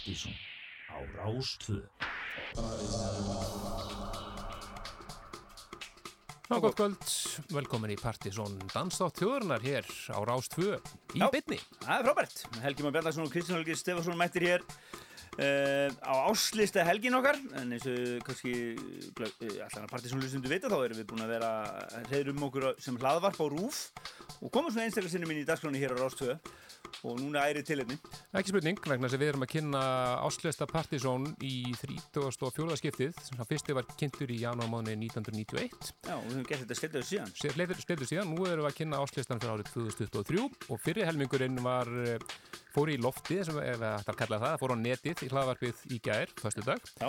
Partíson á Rástvö. Ná, gott kvöld, velkomin í Partíson Danstátt þjóðurnar hér á Rástvö í bytni. Það er frábært. Helgi Már Bjarnarsson og Kristján Helgi Stefansson mættir hér uh, á áslista helgin okkar en eins og kannski uh, allan að partysónlustundu vita þá erum við búin að vera reyður um okkur sem hlaðvarp á rúf og komum svona einstaklega sinnum inn í dagskráni hér á Rástöðu og núna ærið tilefni. Ekki spurning, vegna þess að við erum að kynna áslesta Partíson í 34. skiptið, sem það fyrsti var kynntur í janúarmáni 1991. Já, og við höfum gert þetta stiltaðu síðan. Sleitur síðan, nú erum við að kynna áslistan fyrir árið 2023 og fyrir helmingurinn var eh, fór í lofti, sem það ætlar að kalla það, fór á netið í hlaðvarpið í gær, fyrstu dag Já.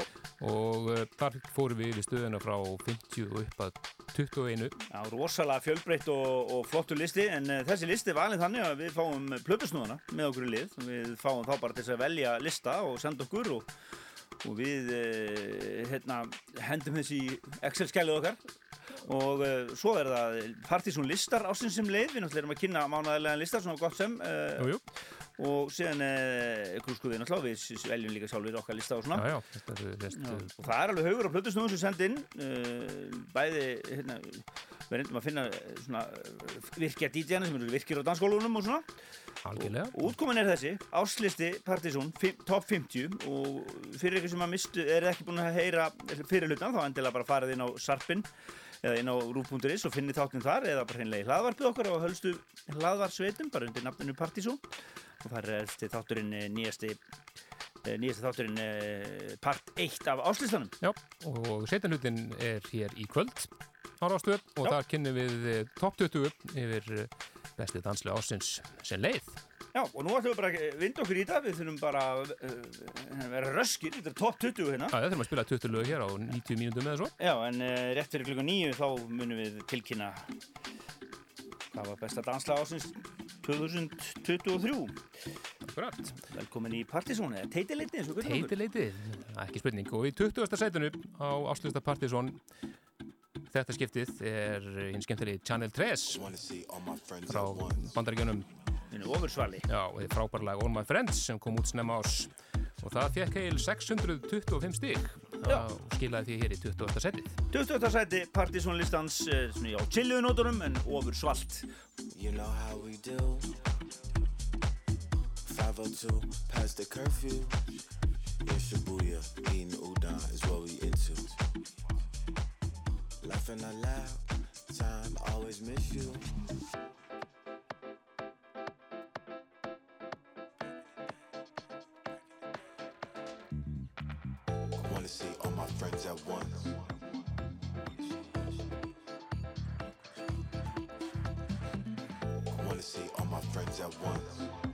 og uh, þar fórum við við stöðuna frá 50 og upp að 21 Já, rosalega fjölbreytt og, og flottur listi en uh, þessi listi valið þannig að við fáum plötusnúðana með okkur í lið. Við fáum þá bara til að velja lista og senda okkur og, og við uh, hérna, hendum þessi í Excel-skælið okkar og uh, svo er það Partizón listar ásins sem leið, við náttúrulega erum að kynna mánaðarlegan listar, svona gott sem uh, Jú, jú, og síðan uh, grúskuðið náttúrulega, við veljum líka sjálfur okkar lista og svona. Já, já, Já, og það er alveg haugur á plötusnúðum sem send inn bæði hérna, við reyndum að finna svona virkja DJ-ana sem eru virkir á dansskólunum og svona. Algjörlega. Og útkomin er þessi, áslisti fim- top 50 og fyrir ykkur sem að mistu, er ekki búin að heyra fyrir hlutan, þá endilega bara farið inn á Sarpin eða inn á rúf.is og finni þáttinn þar eða bara hreinlega í hlaðvarpið okkar á hölstu hlaðvarsveitum, bara undir nafninu Partizón og þar er þátturinn eh, nýjasti eh, nýjasti þátturinn eh, part 1 af áslistanum Já, og setanlutin er hér í kvöld á Rástöð og Já. þar kynnum við top 20 yfir bestu danslega ásins sem leið Já, og nú ætlum við bara að vinda okkur í það, við þurfum bara að uh, vera röskir, þetta er top 20 hérna. Já, það þurfum að spila 20 lög hér á 90 mínútum eða svo. Já, en uh, rétt fyrir klukkan nýju þá munum við tilkynna hvað var besta dansla ásins 2023. Akkurat. Velkomin í Partizón, eða teitileitni eins og hvernig Teitileitið, ekki spurning. Og í 20. sætinu á Áslista Partizón þetta skiptið er hinn skemmtilegi Channel 3 frá bandaríkjunum Minu ofursvali. Já, og þið frábæra lag All My Friends sem kom út snemma ás og það fekk heil 625 stig Já. og skilaði því hér í 20. setið 20. sæti Partizón listans, uh, svona á chilluðunótunum en ofursvalt. You know how we do. 502 past the curfew. In Shibuya, eating udon is what we into. Laughing out loud, time always miss you. Wanna see all my friends at once. I wanna see all my friends at once.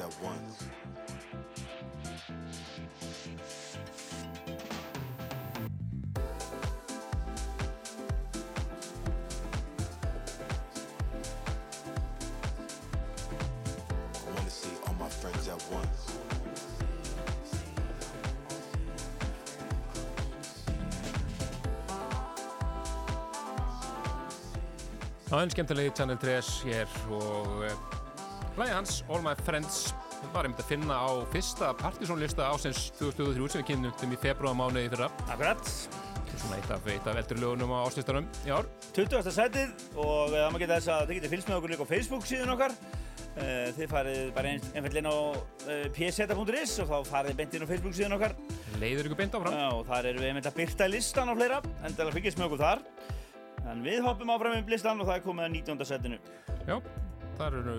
At once. I wanna see all my friends at once. Það er skemmtilegi Channel 3 hér og hlæði hans All My Friends. Var einmitt að finna á fyrsta partysónlista ásins 2023 sem við kynnum í februarmánuði fyrra. Akkurat, svona eitt af, eitt af eldri lögunum á áslistanum í ár. 20. setið og eh, það maður geta þess að þið getið fylgst með okkur líka á Facebook síðan okkar. Eh, Þið farið bara ein, einfall inn á uh, pseta.is og þá farið beint inn á Facebook síðan okkar. Leiður ykkur beint áfram. Já, þar erum við einmitt að byrta listan á fleira en það fylgjast með okkur þar. En við hoppum áfram um listan og það er komið að 19. setinu. Já, þar eru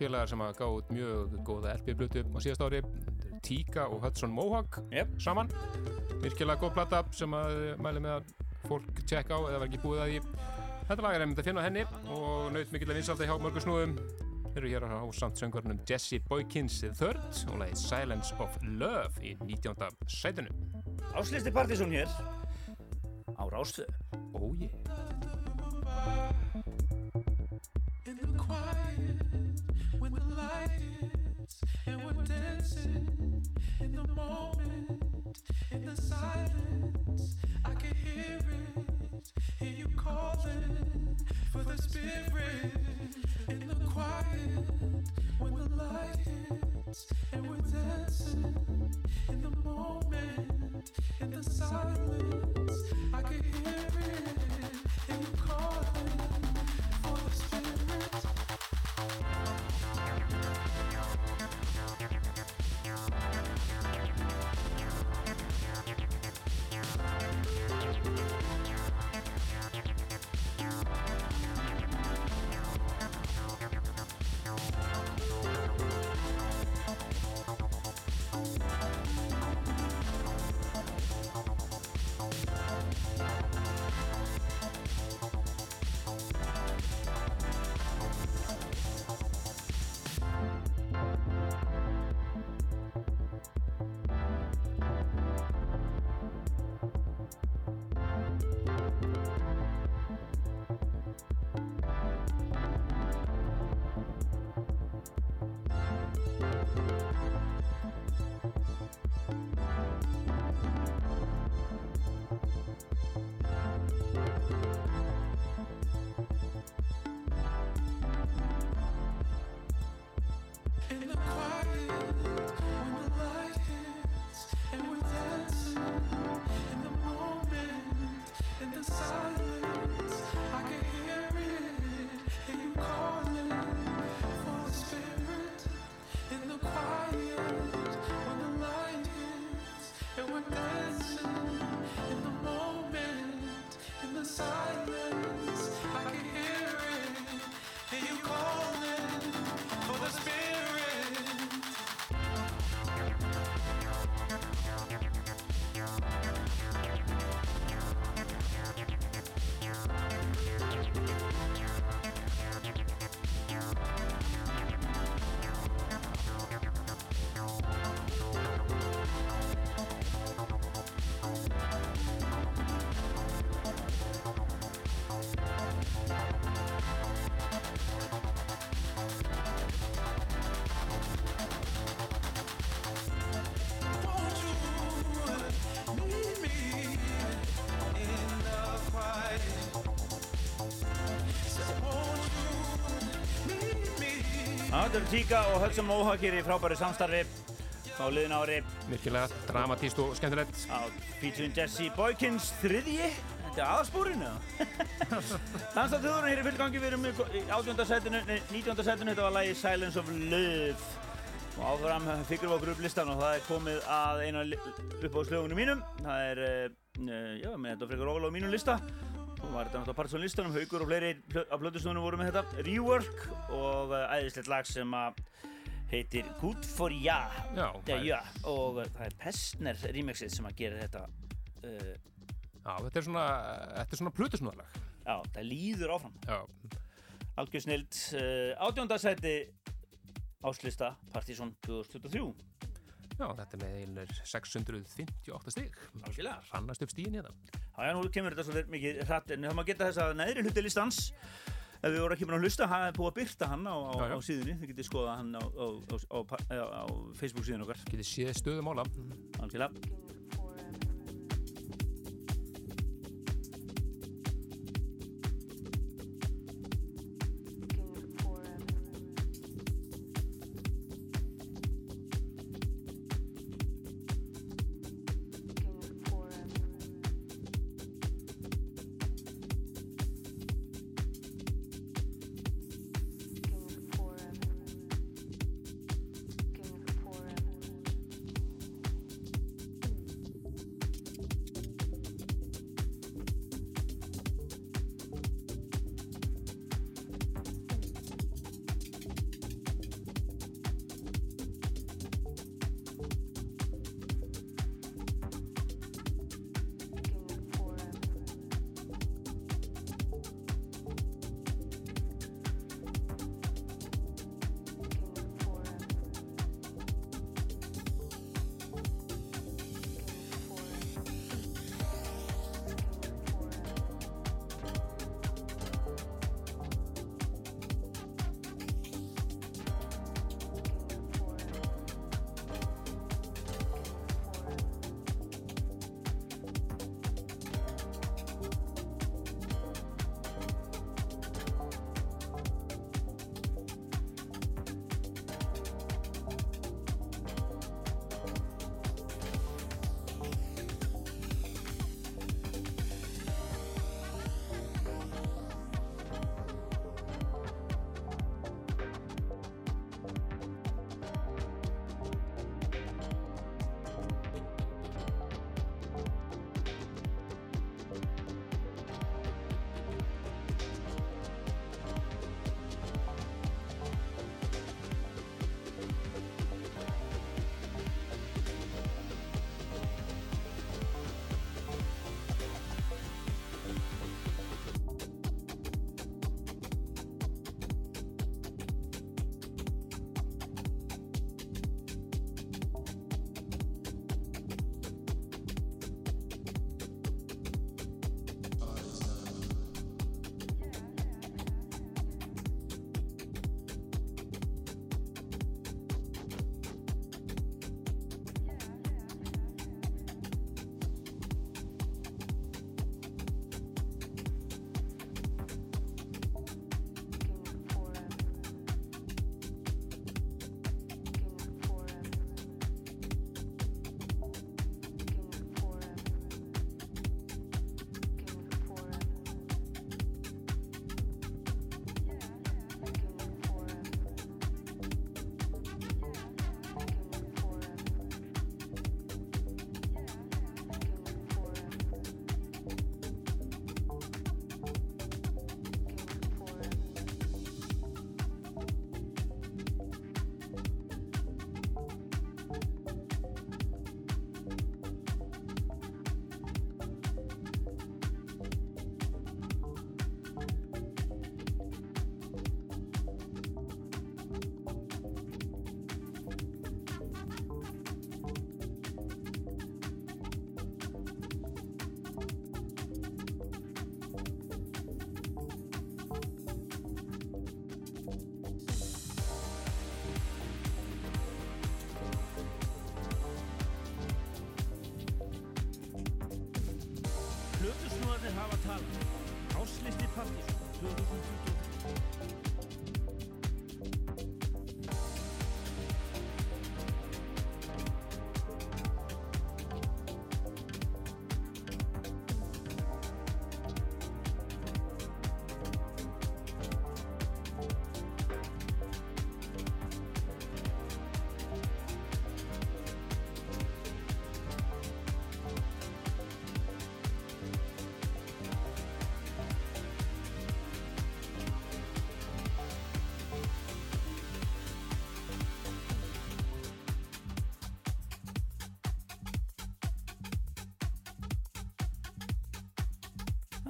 félagar sem að gá út mjög góða LP-blutu á síðast ári. Tíka og Hudson Mohawk Jep. saman. Virkilega góð plata sem að mæli með að fólk tjekka á eða var ekki búið að því. Þetta lag er einmitt að finna henni og naut mikill að vinsalda hjá mörgur snúðum. Eru hér á samt söngvarnum Jesse Boykins III og lagið Silence of Love í 19. sætinu. Áslisti Partizón hér. Á Rástöðu Oh yeah and we're dancing in the moment in the silence the silence, eru Tíka og Mohawk hér í frábæri samstarfi á liðin ári. Virkilega dramatíst og skemmtilegt. Á featuring Jesse Boykins þriðji? Þetta er aðspúrinu Dansartöðurinn hér í fullgangi við erum í 18. setinu, nei, 19. setinu. Þetta var lagi Silence of Love. Og áfram fikrum við okkur upp listan og það er komið að eina upp á slögunum mínum. Það er, uh, já, með þetta frekar á mínum lista og var þetta náttúrulega Partisón listanum, Haugur og fleiri á plötustunum voru með þetta. Rework og uh, æðislegt lag sem að heitir Good for Ya. Já, það er- já, og uh, það er Pestner remixið sem að gera þetta uh, Já, þetta er svona, þetta er svona plutusnúðalag Já, það líður áfram. Algjör snild uh, Átjóndasæti áslista Partizón 2023 Já, þetta er með einlega 658 stig. Algjörlega. Rannast upp stíðin hérna. Já, já, nú kemur þetta svolítið mikið hratt en það má geta þess að neðri hluti listans ef við vorum ekki búin að hlusta, það er búið að byrta hann á, á, Já, já. á síðunni, þið getið skoða hann á, á, Facebook síðun okkar Getið séð stöðumála. Algjörlega Plötusnúðarnir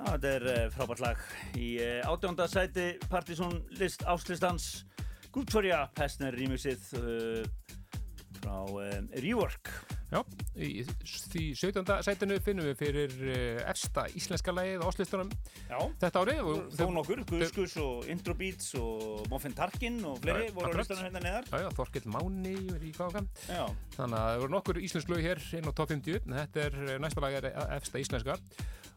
Þetta er uh, frábært lag. Í uh, átjónda sæti Partizón list áslistans Gúptvorja Pestner remixið uh, frá Rework í því 17. sætinu finnum við fyrir uh, efsta íslenska lagið á áslistunum Já, þetta árið þó nokkur, Guðskus og Intro Beats og Muffin Tarkin og fleiri Já, voru listanum hérna neðar. Já, já, Þorkill Máni er í káka Já, Þannig að það voru nokkur íslensk lög hér inn á top 50 en þetta er eh, næsta er efsta íslenska.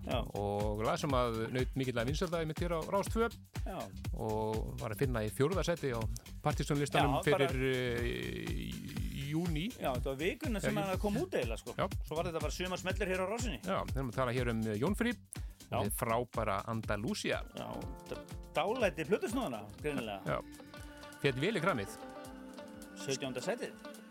Já, og lag sem að naut mikilvæg vinsöldaði mitt hér á Rás 2 já. Og var að finna í fjórðarsæti á partysónlistanum Já, bara- fyrir uh, júni Já, þetta var vikuna sem hann kom út eiginlega sko. Svo var þetta bara suma smellir hér á rásinni Já, við erum að tala hér um eh, við frábæra Andalúsia Já, dálæti plötusnóðana, greinilega. Já, fjall vel í kramið. 17. setið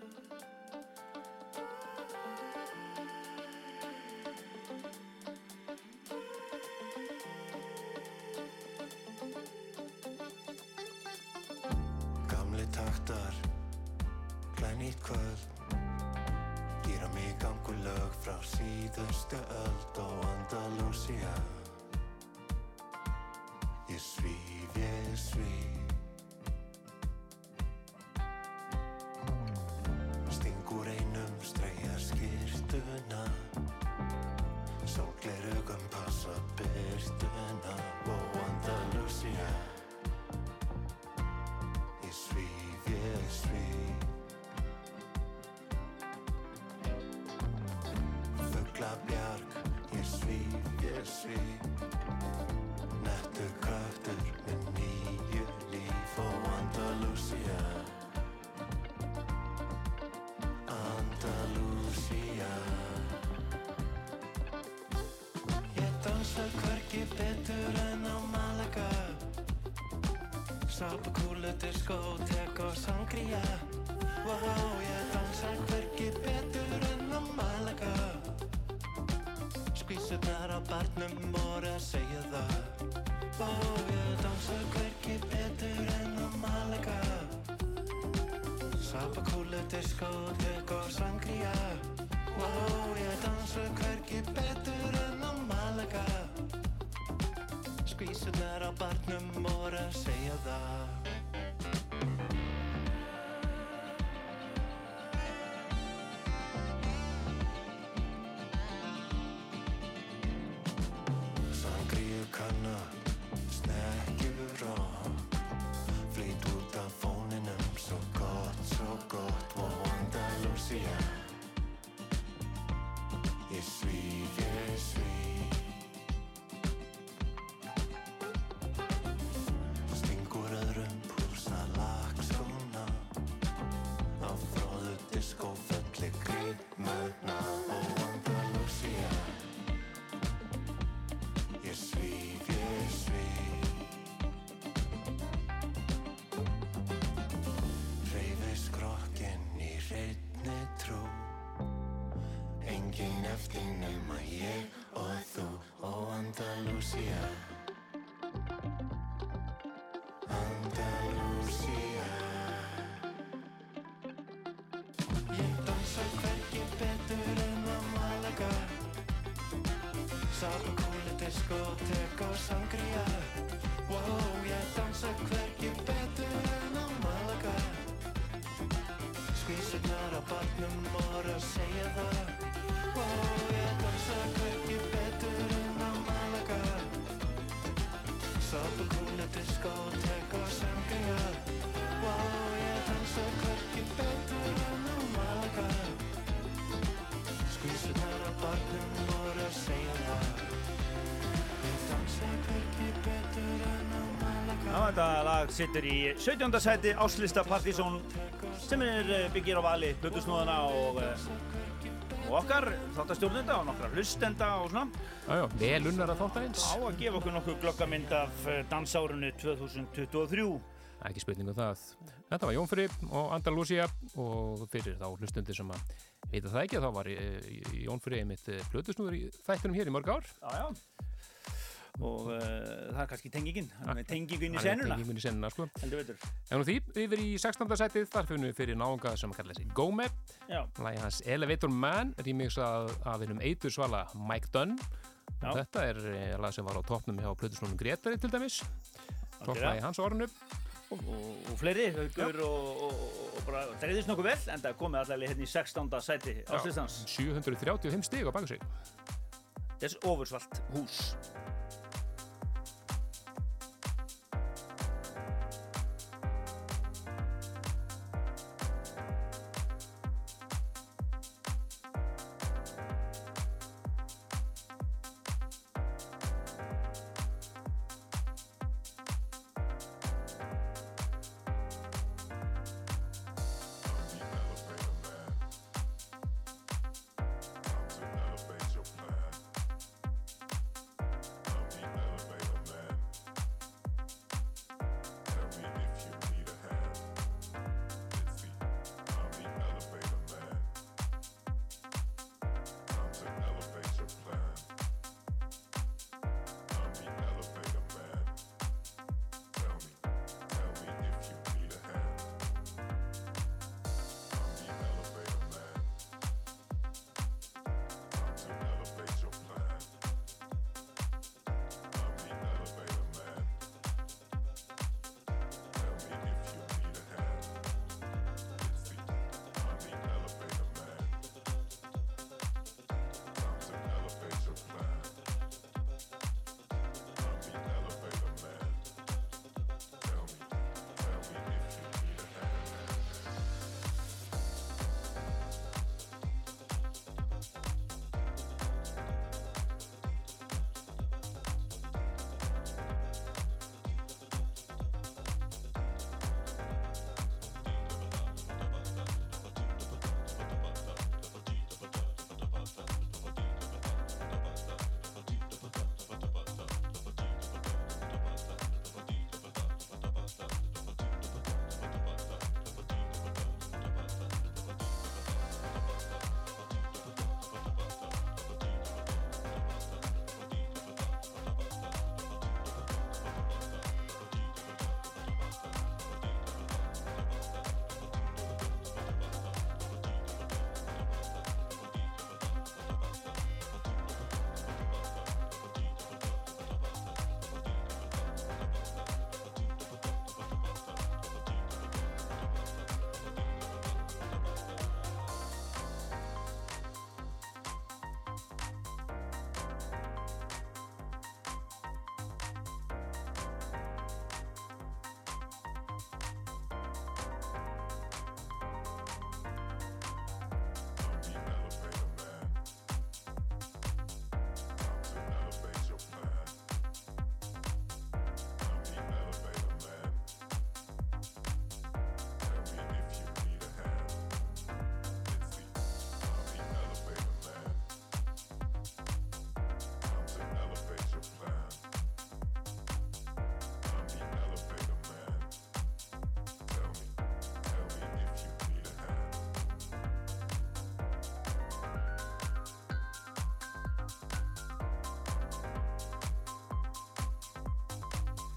barnum voru að segja það Wow, ég dansa hvergi betur en á Malaga Sápakúli, diskotek og sangria Wow, ég dansa hvergi betur en á Malaga Skvísurnar á barnum voru að segja það Ég dansa hvergi betur en á Malaga Já, þetta lag sittur í 17. sæti Áslista Partizón sem er eh, byggir á vali plötusnóðana og, eh, og okkar þáttastjórnenda og nokkra hlustenda og svona. Já, já, vel unnar að þáttarins á að gefa okkur nokkuð glöggamynd af eh, dansárunu 2023 ekki spurning um það. Þetta var Jónfri og Andalúsia og fyrir þá hlustundir sem að vita það ekki, þá var eh, Jónfri einmitt blötusnúður í þættunum hér í mörg ár. Já, já og uh, það er kannski tengingin. Inn í senuna tengingunni í senuna. sko. en því, yfir í 16. sætið þar finnum við fyrir náunga sem að kalla sig Góme Já, lagi hans Elevator Man remix af, af einum eitur svala Mike Dunn. Já. og þetta er eh, lag sem var á toppnum hjá Plutusnónum Gretari til dæmis. Topplagi hans á orðinu. Og, og fleiri, haugur og, og, og bara dreyðist nokkuð vel en það komið allavega hérna í 16. sæti áslistans 735 stig á baku sig. Þess ofursvalt hús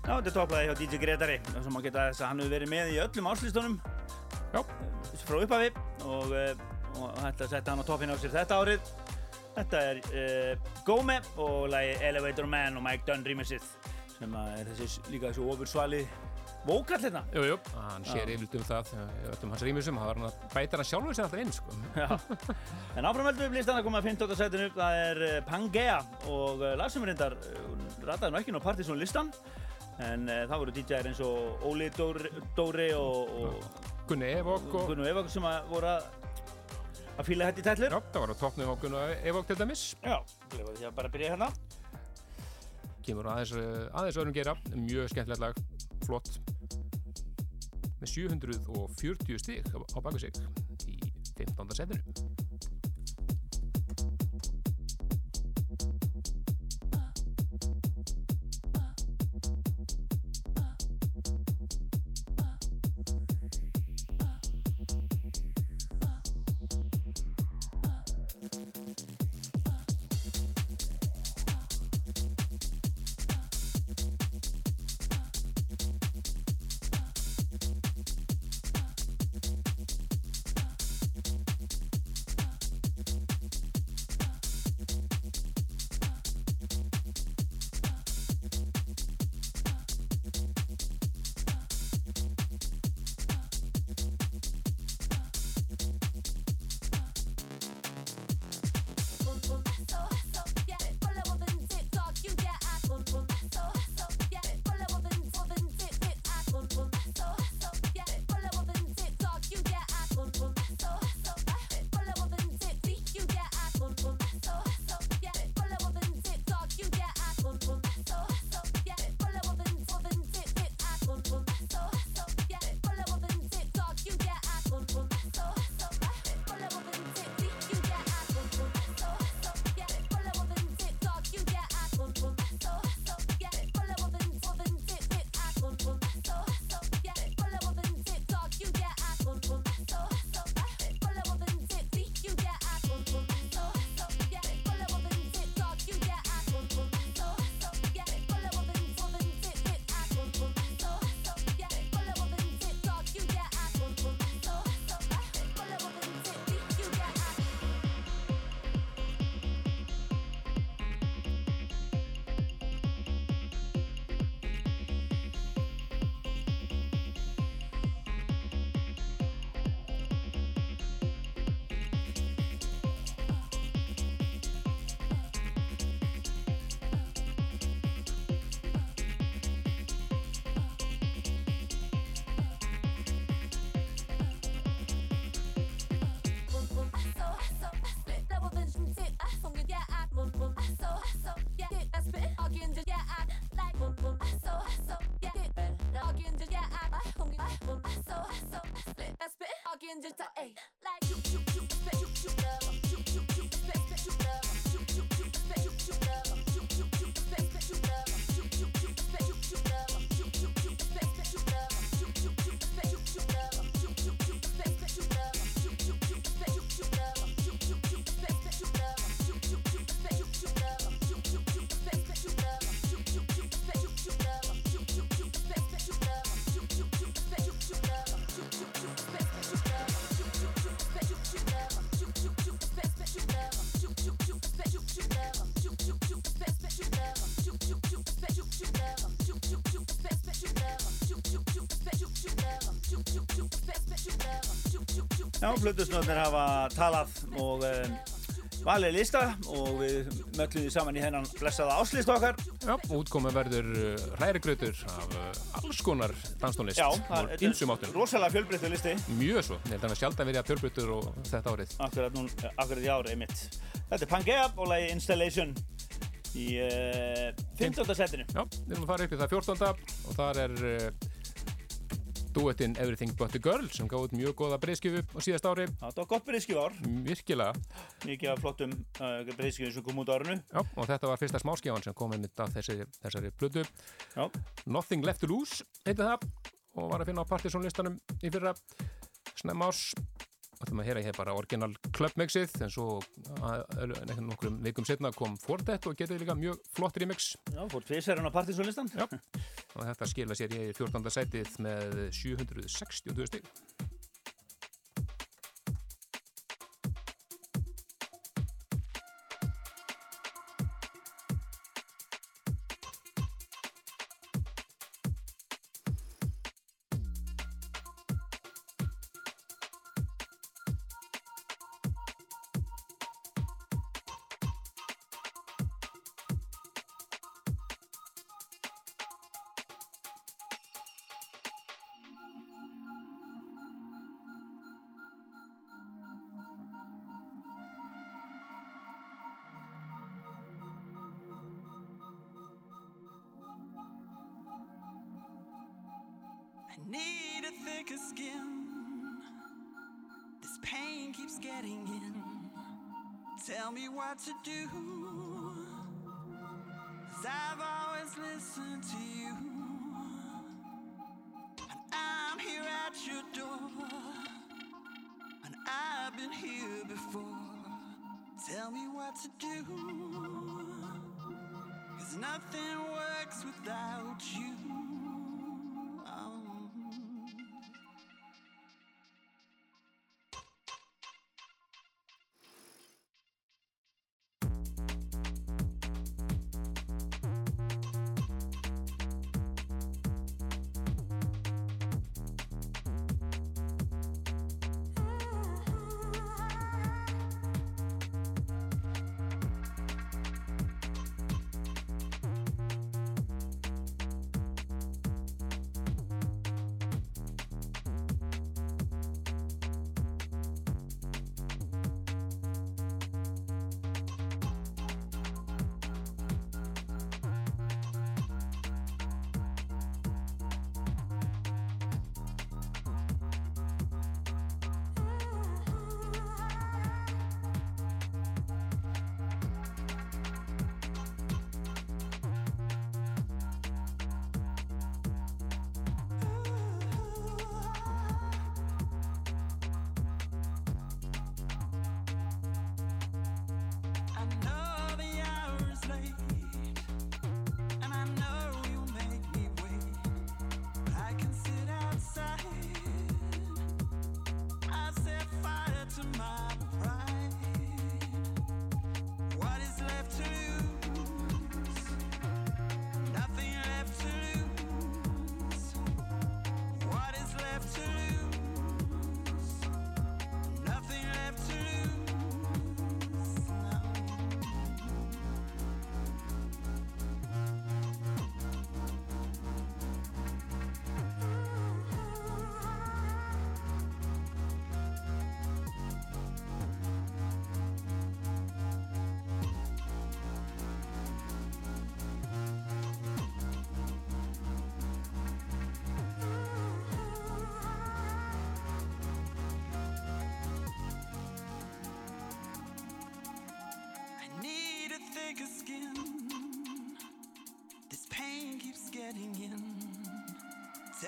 Já, þetta er topplaði hjá DJ Gretari og sem að geta þess að hann hefur verið með í öllum áslistunum Já. frá upphafi og, eh, og þetta setja hann á toppin á sér þetta árið. Þetta er uh, Góme og lagi Elevator Man og Mike Dunn remixið sem er þessi líka þessu ofursvali vókall hérna. Jú, jú, hann sér yfirlt um það öllum hans rýmisum, það var hann að bæta hann sjálfur sér alltaf inn, sko. Já. En áframöldum við listan að koma að 15. sætinu það er Pangea og lag sem er reyndar rataði nú ekki ná Partisan listan en uh, það voru DJ-er eins og Óli Dóri, Dóri og, og Gunni Evok og Gunnu Evok sem að voru að að fíla þetta í tællur Já, það var á toppnu á Gunni Evok til dæmis. Já, lefa því að bara byrja hérna. Kemur aðeins, eh, aðeins öðrum gera Mjög skemmtilegt lag, flott. Með 740 stig á, baku sig Í 15. setinu and just tá. a. Já, flutusnöðnir hafa talað og um, valið lista og við möllum því saman í hennan blessaða áslist okkar. Já, útkomi verður uh, hrærigrautur af uh, alls konar danstónlist Já, ýmsum áttum. rosalega fjölbreyttu listi. Mjög svo, ég held að hann sjálf að verja fjörbreytur og þetta árið. Akkurat, nú, akkurat í ári einmitt. Þetta er Pangea og lagi Installation í uh, 15. setinu. Já, við erum að fara upp í það 14. og þar er duettinn Everything But The Girl sem gáði út mjög góða breyðskifu á síðast ári. Það var gott byrðskjú ár, Virkilega. mikið af flottum uh, byrðskjum sem kom út á árinu. Já, og þetta var fyrsta smáskjáðan sem kom einmitt af þessi, þessari. Já, Nothing Left To Lose heiti það og var að finna á Partisan listanum í fyrra snemma ás ætlum að heyra hér bara orginal clubmixið en svo nekkur nokkrum vikum setna kom Fortet og getið líka mjög flott remix já fór tvisverðin á partysónlistan. Já. og þetta skila sér í 14. sætið með 760 stig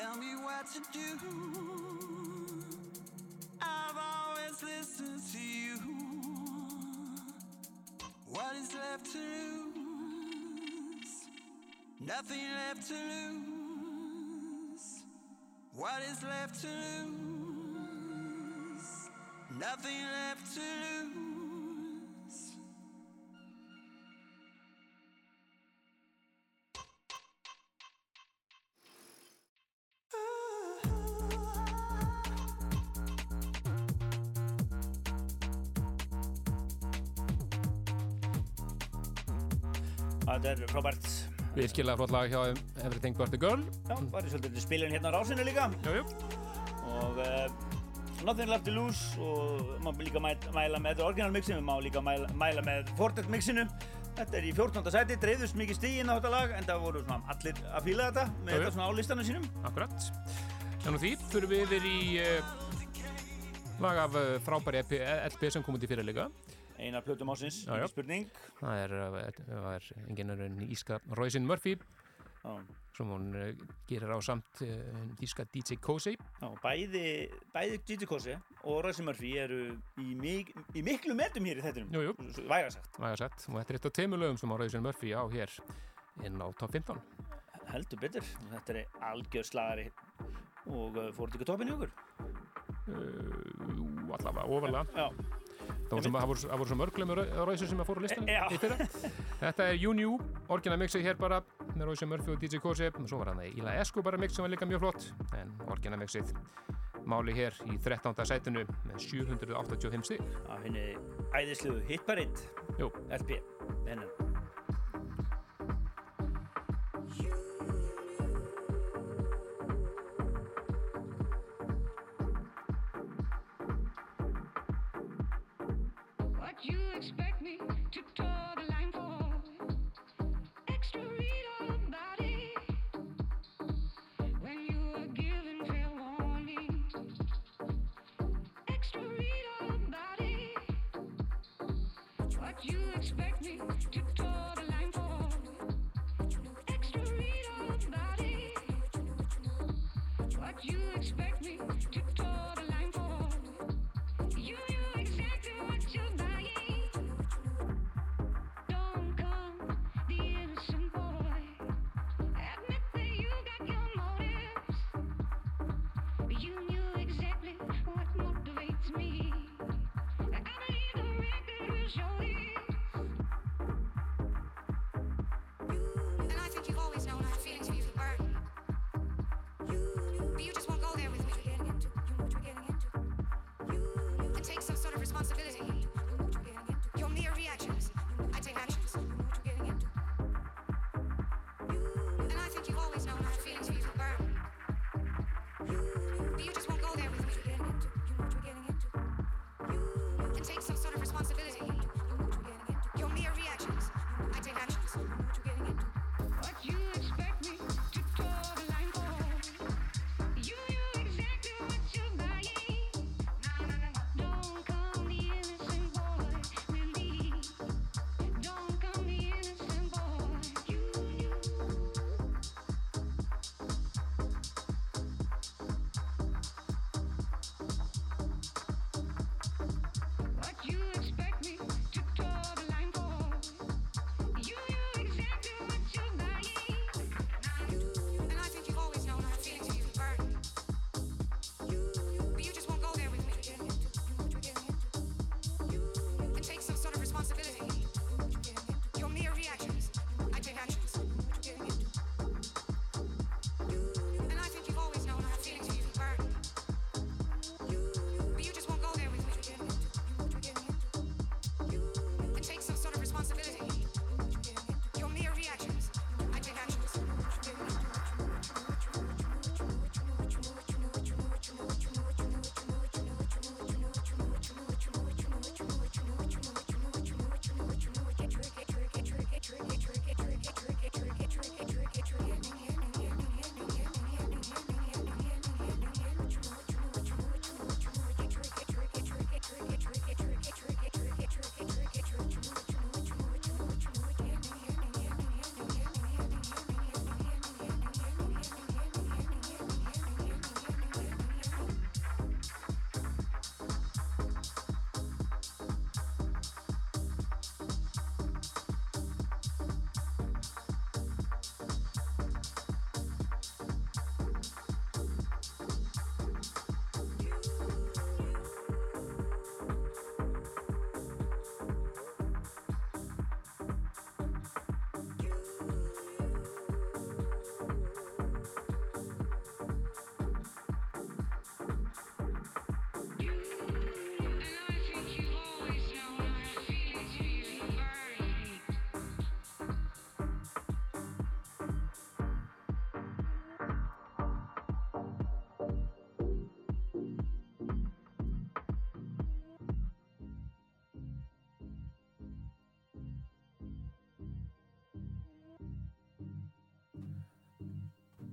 Tell me what to do. I've always listened to you. What is left to lose? Nothing left to lose. What is left to lose? Nothing left to lose. Það er frábært. Virkilega flott lag hjá Everything But The Girl Já, var í svolítið spilin hérna á rásinu líka. Jú, jú, Og uh, Nothing Left to Lose og maður líka mæ- mæla með original mixinu, maður líka mæla, mæla með Fortet mixinu. Þetta er í 14. sæti, dreifðust mikið stíginn á þetta lag en það voru svona allir að fíla þetta með Jú, þetta svona á listanum sínum. akkurat En nú því fyrir við yfir í uh, lag af uh, frábæri LP sem kom út í fyrir líka Einar plötum ásins, ekki spurning. Það er, það er enginn önnur en íska Roisin Murphy. Sem hún uh, gerir á samt íska DJ Cozy já, bæði, bæði Gigi Kossi og Royce Murphy eru í, mik í miklu metum hér í þettinum, Jú, jú, væga sagt. væga sett og þetta er eitt af teimulögum sem Roisin Murphy á hér inn á top 15 Heldur betur, þetta er algjör slagari og fór þetta ekki toppin í okkur? uh, allavega, ofalega Já, Það voru, svo mörglemur rauðsir sem að fóru listan Já. í fyrra. Þetta er New, orginal mixið hér bara með Rauðsir Murphy og DJ Kosi og svo var hann Ila Esco bara mix sem var líka mjög flott en orginal mixið máli hér í 13. sætinu með 785 stig. að henni æðislu hitparitt Jú, LP hennan.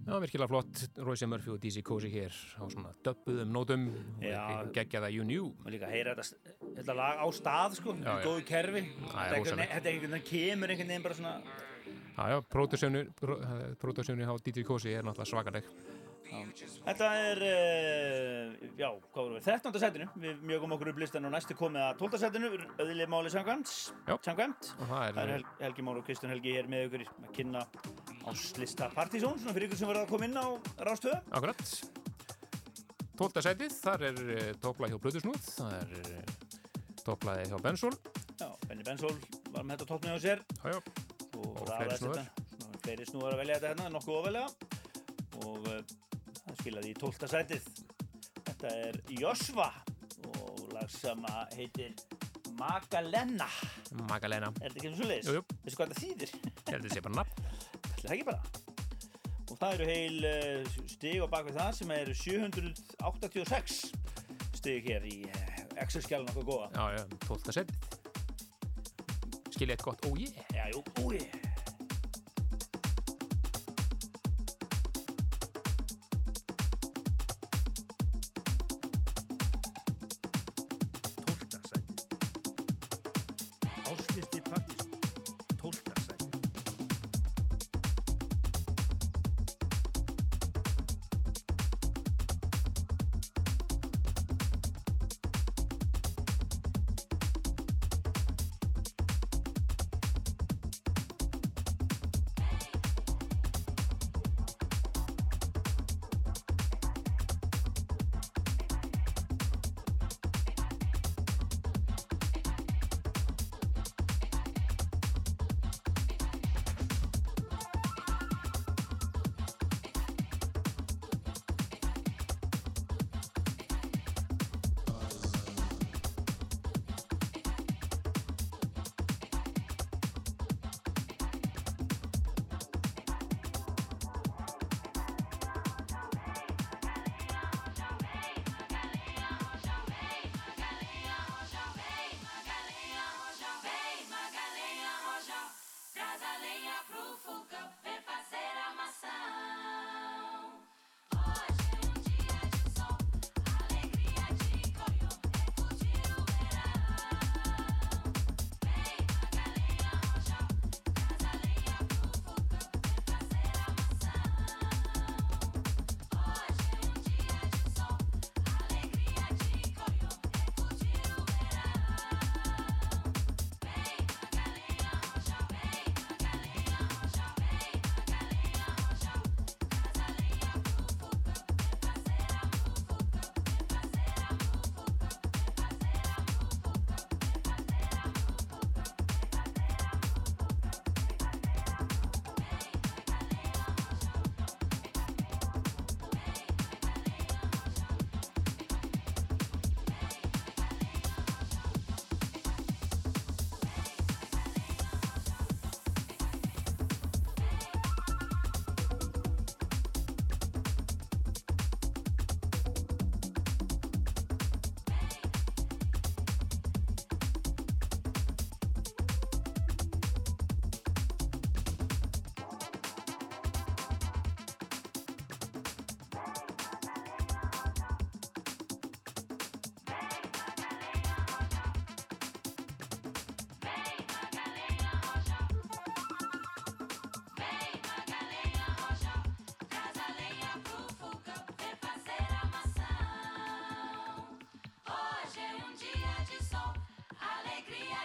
Já, virkilega flott, Royce Murphy og DC Cozy hér á svona döbbuðum nótum. Já. geggjaða You Knew. Og líka heyra þetta, þetta lag á stað sko, Já, já. góðu kerfi. Er þetta er er kemur einhvern veginn bara svona Já, já, pródusjónu á DJ Cozy er náttúrulega svakaleg. Þetta er, uh, já, hvað vorum við, 13. setinu, við mjögum okkur upp listan og næstu komið að 12. setinu, öðli máli samkvæmt, og það Það er er, Hel Helgi Már og Kristján Helgi hér með ykkur að kynna áslista Partizón, svona fyrir ykkur sem verða að koma inn á rástöðu. akkurat 12. sætið, þar er uh, topplag hjá Plutusnúð það er uh, topplaði hjá Bensol Já, Benny Bensól var með þetta toppnið á sér Já, já, og, Og fleiri snúðar. fleiri snúðar að velja þetta hérna, nokkuð ofalega og uh, það skilaði í 12. sætið. Þetta er Josva og lag sem heitir Magalena. Magalena Er þetta ekki eins og leiðis? Jú, jú. Veistu hvað þetta þýðir? Þetta sé bara nafn Það ekki bara. Og það eru heil uh, stig á bakvið það sem eru 786 stig hér í uh, Excel-skjálun okkur góða. Já, já, 12. sætið Skiljið eitt gott, ó ég Já, jú, úi. Tólta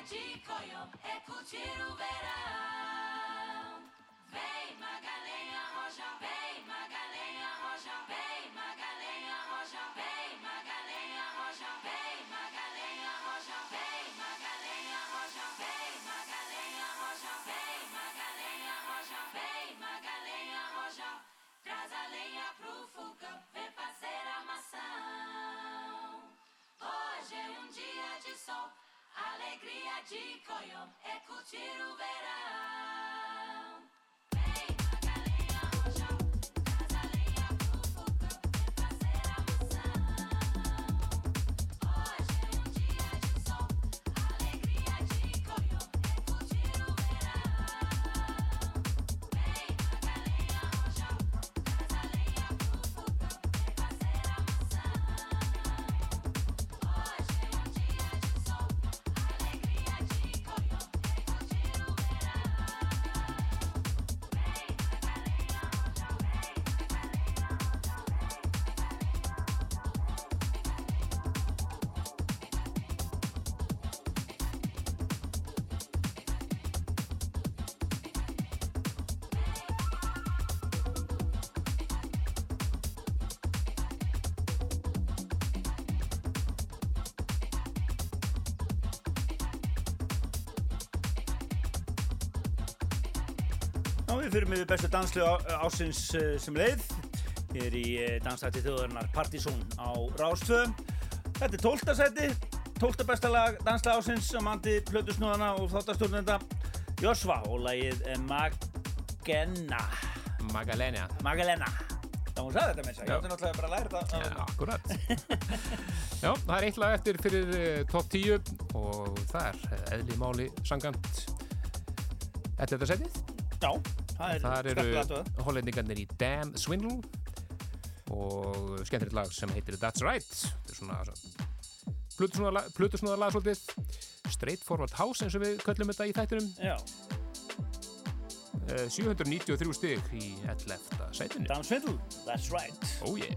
de coio é curtir o verão. alegria de coiô, é curtir o verão. Já, við fyrir með bestu danslu ásins uh, sem leið. Ég er í uh, danslæti þjóðarinnar Partizón á Rástvö. Þetta er 12. seti, 12. besta lag dansla ásins á mandi Plötusnúðana og þáttastjórnenda Josva og lagið eh, Magena. Magalenia. Magalena. Það hún sagði þetta með þess að ég átti náttúrulega bara að læra þetta. Já, akkurat. Já, það er eitt lag eftir fyrir top 10 og það er eh, eðli máli sangant Þetta er þetta setið. Já, er Þar eru hollendingarnir í Damn Swindle og skemmtilegt lag sem heitir That's Right. Þetta er svona plutusnúðar lag svolítið. Straight Forward House eins og við köllum þetta í þættinum. Já, Eh, 793 stig í 11. sætinu. Dan Svindl, that's right. Oh yeah.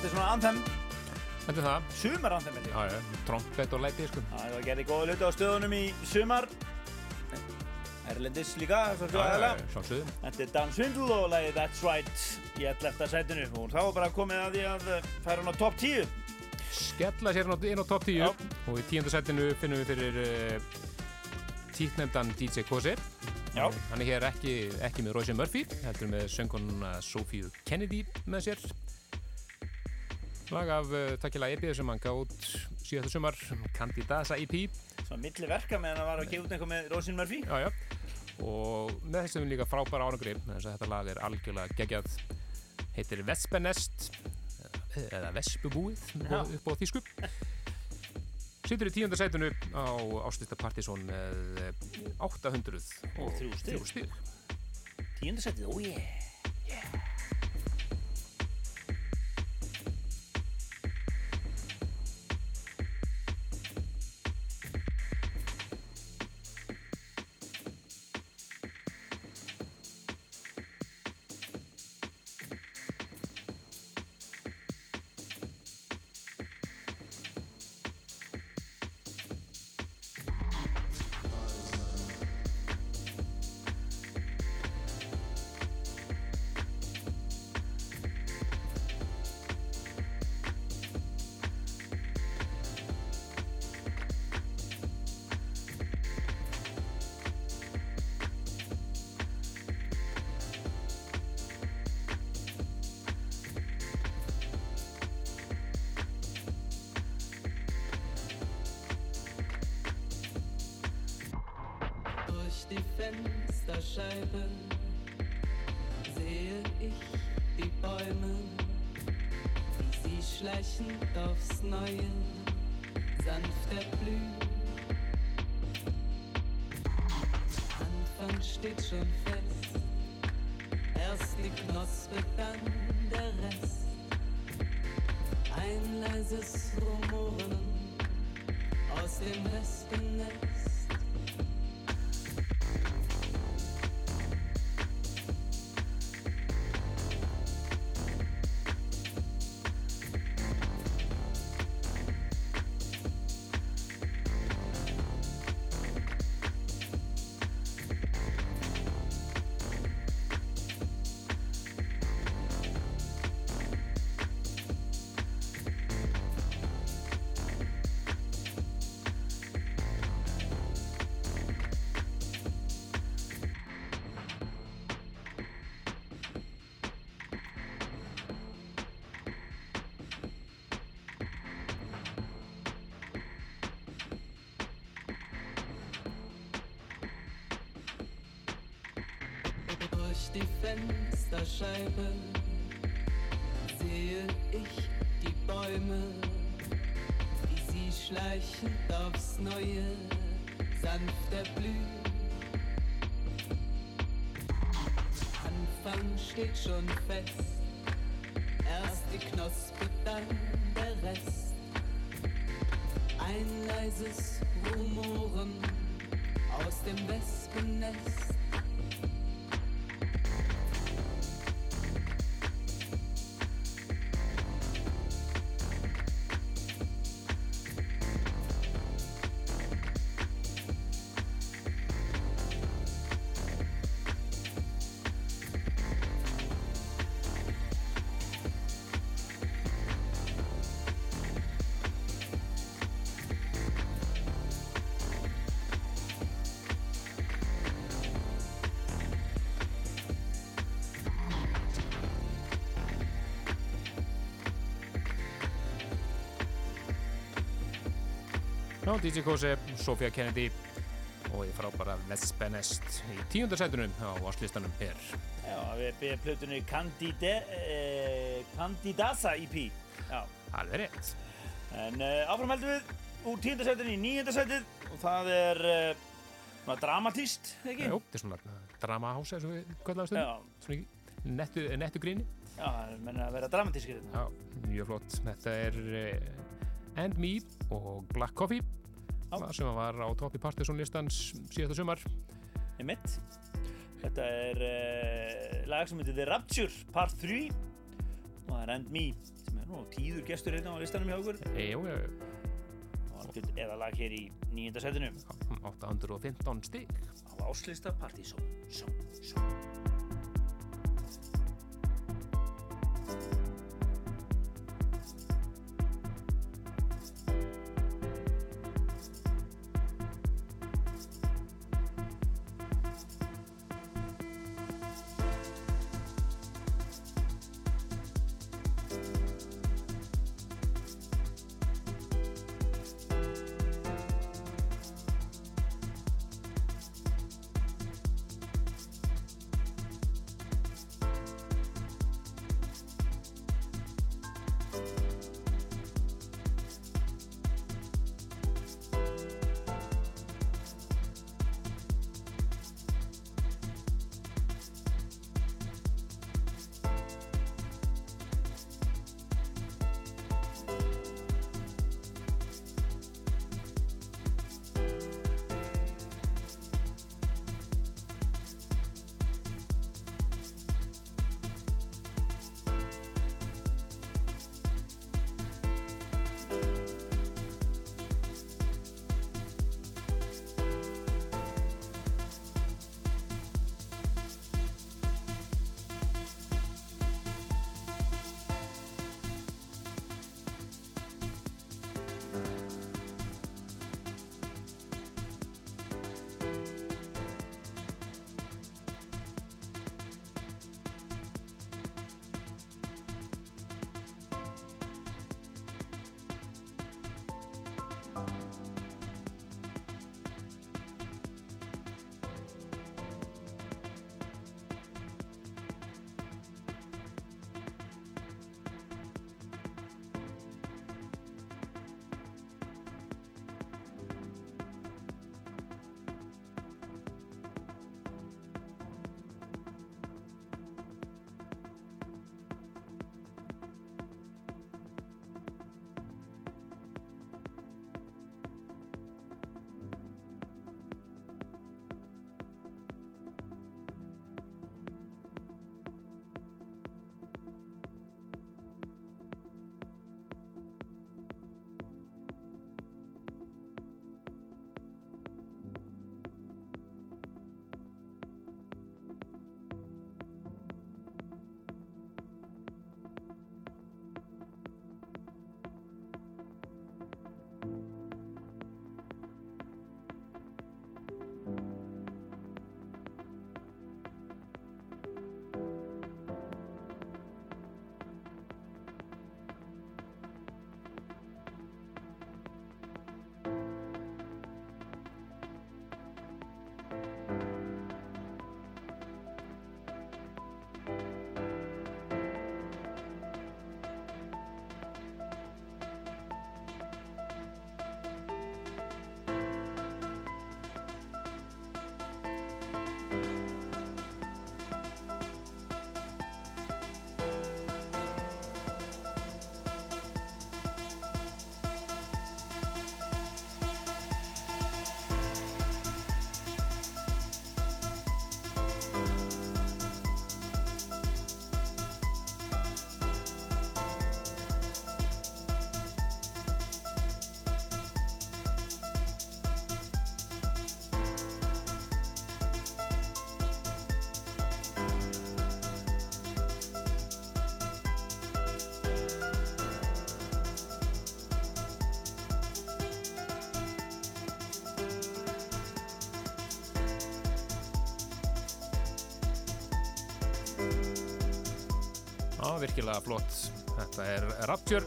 Þetta er svona anthem, Þetta er það. sumar anthem. Já, já, trompet og læti, sko. Það gerði góða hluti á stöðunum í sumar Erlendis líka, sjálfsögðu. Þetta er Dan Svindl og lagið That's Right í 11. sætinu og þá er bara komið að því að eh, færa hann á topp 10. Skella sér inn á- top 10 Já. og í tíunda setinu finnum við fyrir uh, títnefndan DJ Kose. Já. Hann er hér ekki, ekki með Rosie Murphy, heldur með söngununa Sophie Kennedy með sér. Lag af uh, takkila EP sem hann gátt síðasta sumar, Candidasa EP. Svona milli verka meðan það var að gefa út eitthvað með Rosin Murphy. Já, já. Og með þessum líka frábæra ánugri, þess að þetta lag er algjörlega geggjað. Heitir Vespenest, eða Vespubúið upp á þýsku. Sittur í tíunda sætunu á Áslista Partizón með eh, 800 Og þrjú stig. þrjú stig. Tíunda sætið, oh yeah. Durch Fensterscheibe sehe ich die Bäume, wie sie schleichend aufs Neue sanft erblühen. Anfang steht schon fest, erst die Knospe, dann der Rest. Ein leises Rumoren aus dem Wespennest. DJ Kose, Sofía Kennedy og ég frábæra Vespenest í tíunda sætunum á áslistanum her. Já, við erum plötunni Candide, eh, Candidasa EP. Já, Alveg rétt. en uh, áfram heldum við úr tíunda sætinu í níunda sætið og það er uh, svona dramatíst, ekki? Jú, þetta er svona dramahása eins og við kvallaðum Já, stundum. Svona nettu, nettu gríni. já, það er menna að vera dramatískir hérna. Já, mjög flott. Þetta er uh, And Me og Black Coffee sem var á topp í Partiðsson listans síðasta sumar. Einmitt. Þetta er uh, lag sem heitir The Rapture Part 3 og það er And Me sem er nú tíður gestur hérna á listanum hjá okkur. Jú, og algjörð eða lag hér í nýjunda setinu. 815 stig. Á áslista partysón Já, virkilega flott. Þetta er Rapture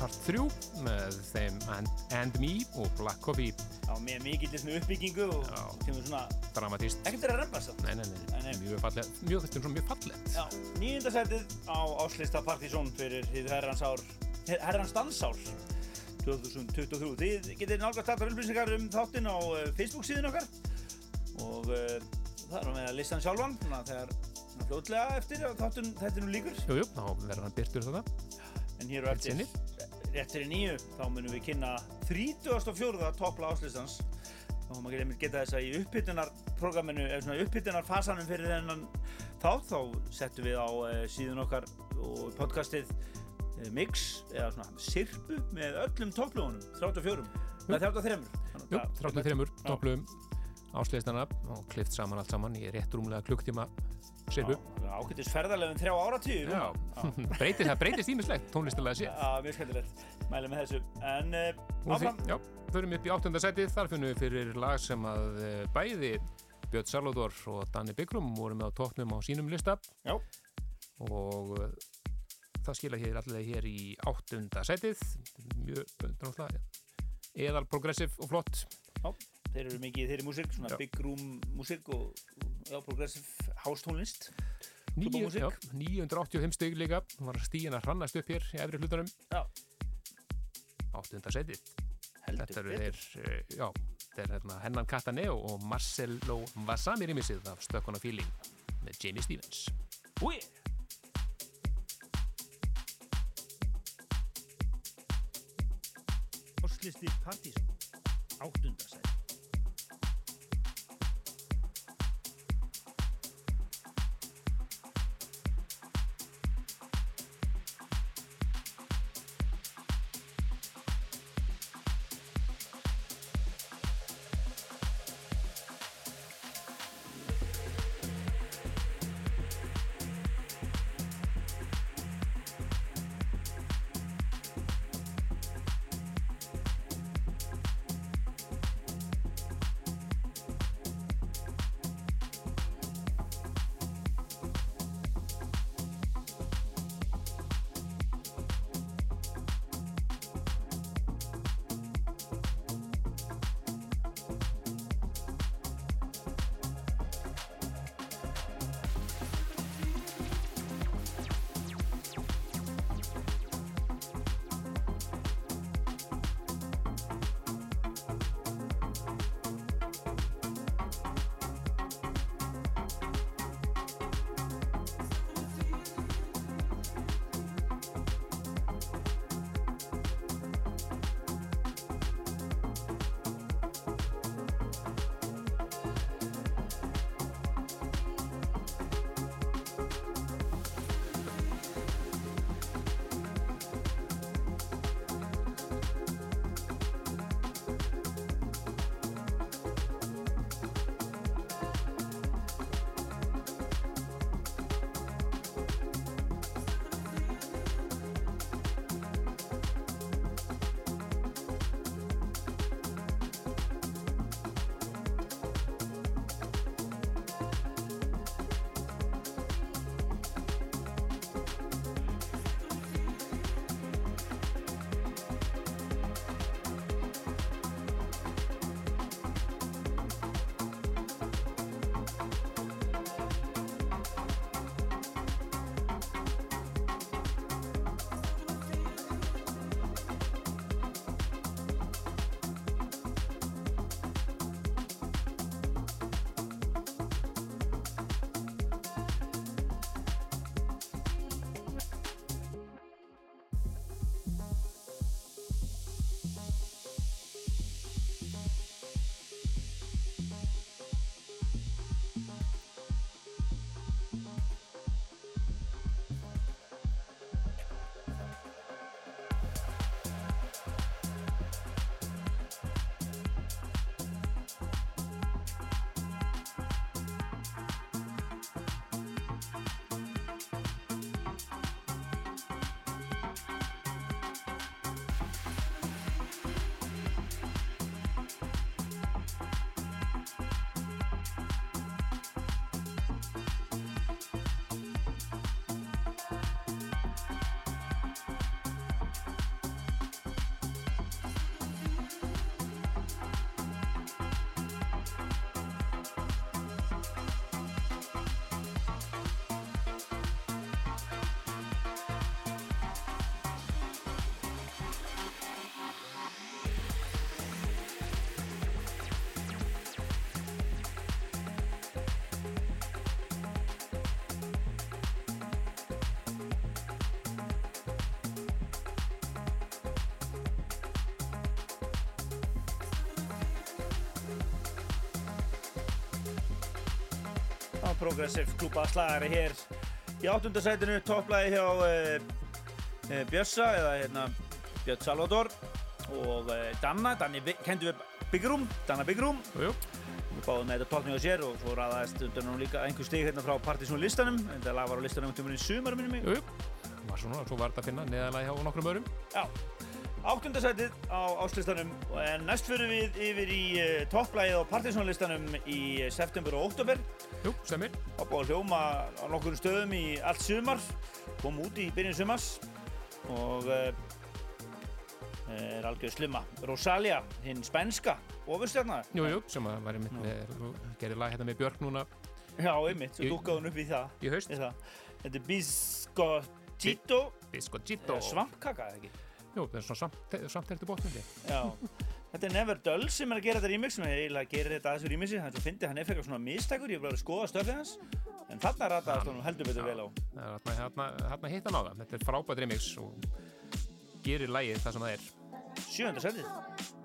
part 3 með þeim And, and Me og Black Coffee Já, með svona uppbyggingu og svona dramatíst. ekkert er að rempa svo Nei, nei, nei, Nei, nei. mjög fallet, mjög, þetta er svona mjög fallet. Já, nýjunda setið á áslista partysón fyrir herrans ár herrans dansár 2023 Þið getið nálgast allar upplýsingar um þáttinn á uh, Facebook síðan okkar og uh, það er með að listan sjálfan svona þegar svona fljótlega eftir þáttun þetta nú líkur Jú, jú, þá verður hann byrtur þetta. en hér og eftir rétt fyrir nýju þá munum við kynna 34. toppla áslistans þá má maður geta þess að í uppbytunarprogramminu eða svona uppbytunarfasanum fyrir þennan þátt þá settum við á uh, síðun okkar og podcastið uh, mix eða svona sirpu með öllum topplögunum 34 Það er 33 Jú, 33 toplum ásliðistana og klift saman allt saman í rétt rúmlega klukktíma sirpu. Ákveðis ferðarlegum þrjá áratíu Já, breytir, það breytist ímislegt tónlistilega sér. Já, mjög skemmtilegt, mælum með þessu En uh, áfram já, förum upp í áttunda setið, þar finnum við fyrir lag sem að eh, bæði Björn Salvador og Danni Byggrum voru með á tóknum á sínum lista. Já. Og eh, það skila hér allir hér í áttunda setið, mjög, náttúrulega, eðal progressiv og flott. Já, þeir eru mikið í þeirri músík, svona Já. big room músík og já, progressive house tónlist Níu, Klubbamúsík. já, 985 stig líka, var stíin að hrannast upp hér í efri hlutunum. Já. Áttunda setið. Heldur Þetta eru þeir, eh, já, þetta er hérna Hennan Cataneo og Marcelo Vasami rýmisið af Stökkona Feeling með Jamie Stevens. Úi, Árslisti Partíson Áttundasæti Progressive klúpa slagari hér í áttundasætinu topplæði hjá uh, uh, Bjössa eða hérna Björn Salvador og uh, Danna, Danni kenndi við Room, Danna jú. við báðum með þetta tólkning á sér og svo ræðaðist undan nú líka einhver stig hérna frá Partizón listanum. En það var á listanum um tímurinn sumar minnum mig. Svona, svo var þetta að finna neðalega hjá nokkrum örum. Já, áttundasætið á áslistanum en næst fyrir við yfir í topplægið á Partizónlistanum í eh, september og oktober Jú, stemir. á búið að hljóma á nokkur stöðum í allt sumar kom út í byrjun sumars og uh, er algjör slumma Rosalia, hinn spænska ofurstjarnar Jú, jú, sem að var einmitt með, gerir lag hérna með Björk núna Já, einmitt, svo dúkkaði hún upp í það í haust. það. Þetta er biscottito Biscottito. svampkaka, eða ekki? Jú, það er svona samt heldur botnindi. Já, þetta er Never Dull sem er að gera þetta remix. Er eiginlega að gera þetta að þessu remixi þannig að fyndi hann er fyrir svona mistækur ég er bara að skoða stöfið hans. En þarna rataðast hann heldur betur vel á. Það Þarna, hitt hann á það. Þetta er frábært remix og gerir lagið það sem það er. sjönda setið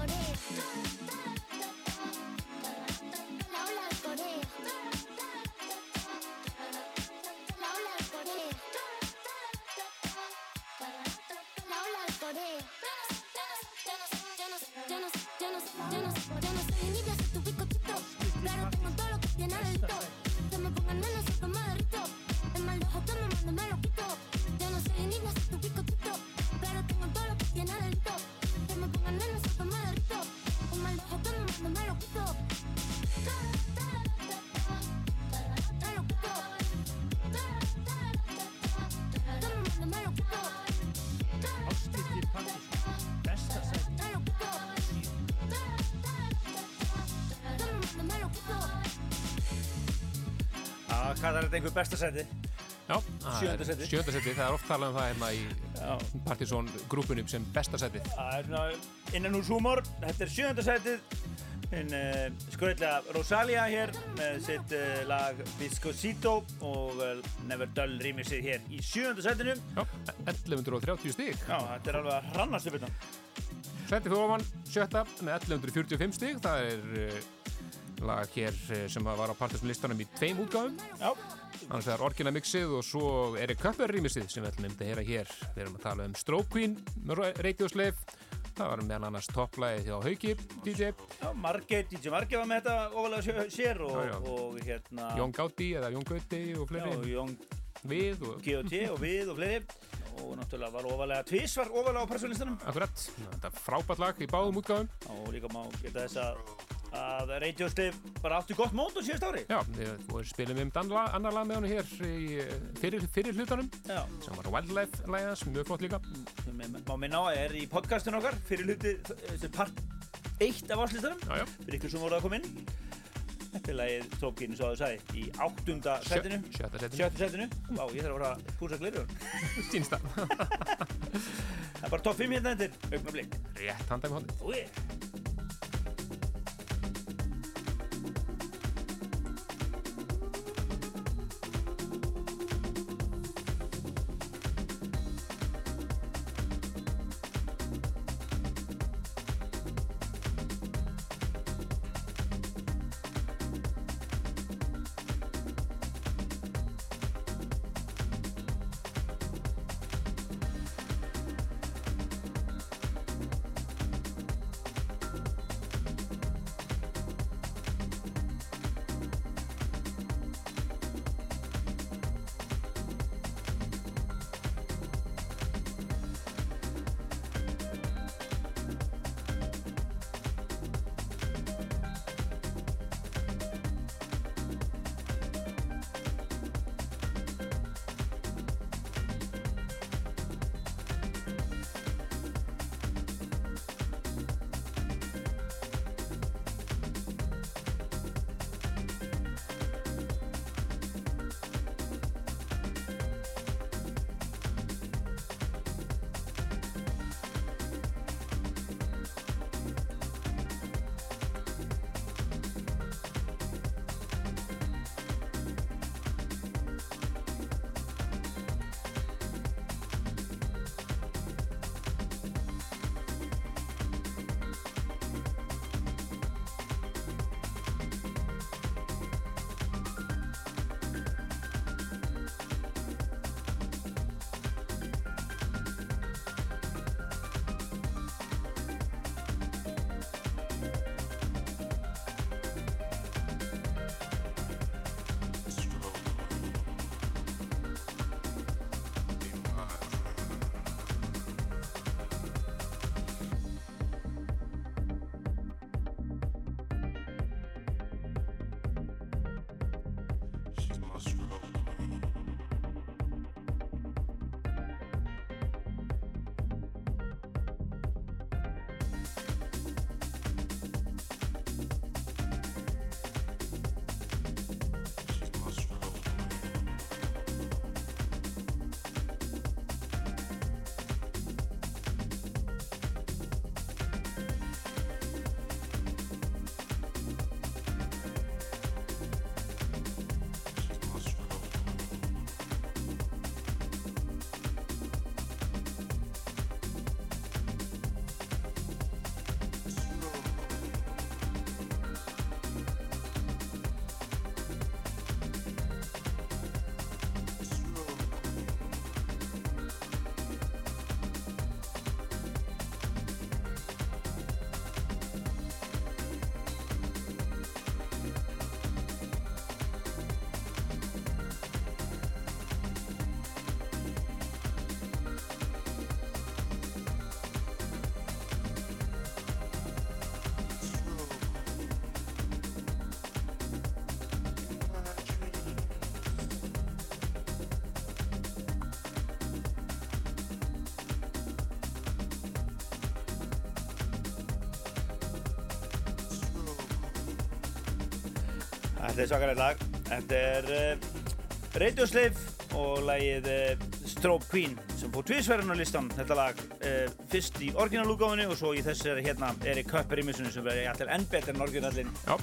con esto. Að kallar þetta einhver besta sæti Já, það Sjöunda er sæti. Sjönda seti, það er oft talað um það hérna í. Partizón grúpunum sem besta setið. Það er svona innan úr húmor. Þetta er sjönda sætið. Hinn uh, skröðlega Rosalia hér með sitt uh, lag Biscosito og uh, Never Dull remixið hér í sjönda sætinu. Já, 1130 stík. Já, þetta er alveg að hrannast upp þetta. Setið fyrir ofan sjötta með 1145 stík. Það er uh, lag hér uh, sem var á Partizón listanum í tveim útgáfum. Já, Annars vegar Orgina mixið og svo Erik Köpper rýmisið sem við ætlum einmitt að heyra hér. Við erum að tala um Stroke Queen með Slave Það var meðal annars topplæði hjá Hauki DJ, Já, Margeit, DJ Margeit var með þetta ofalega sér og, Já, já. og hérna Jón Gátti eða Jón Gauti og fleiri, Jón við og G.O.T. og við og fleiri og náttúrulega var ofalega tvís var ofalega á persónlistanum akkurat. Þetta er frábært lag í báðum útgáðum. og líka má geta þess að að Radio Slave bara átti gott mót á síðast ári. Já, við spilum um annar lag með hann hér í eh, fyrir, fyrir hlutanum Já, sem var Wildlife lagið mjög flott líka. sem má minna á er í podcastinu okkar fyrir hluti, þetta er part 1 af áslistanum. Fyrir ykkur sem voru að koma inn. Þetta er lagið Tókin, svo að þú sagði, í áttunda setinu. Sjötta setinu. Sjötta setinu. Vá, ég þarf að fara að púsa glirjum Sýnst það. Það er bara topp 5 hérna eftir. Augnablik Rétt handa með hóndið. Þetta er svakalegt lag. Þetta er uh, Radio Slave og lagið uh, Strobe Queen sem fór tvísverðin á listan þetta lag uh, fyrst í orginalúgáfinni og svo í þessari hérna Erik Köpper í missunni sem verður alltaf enn betur en orginallin. Já,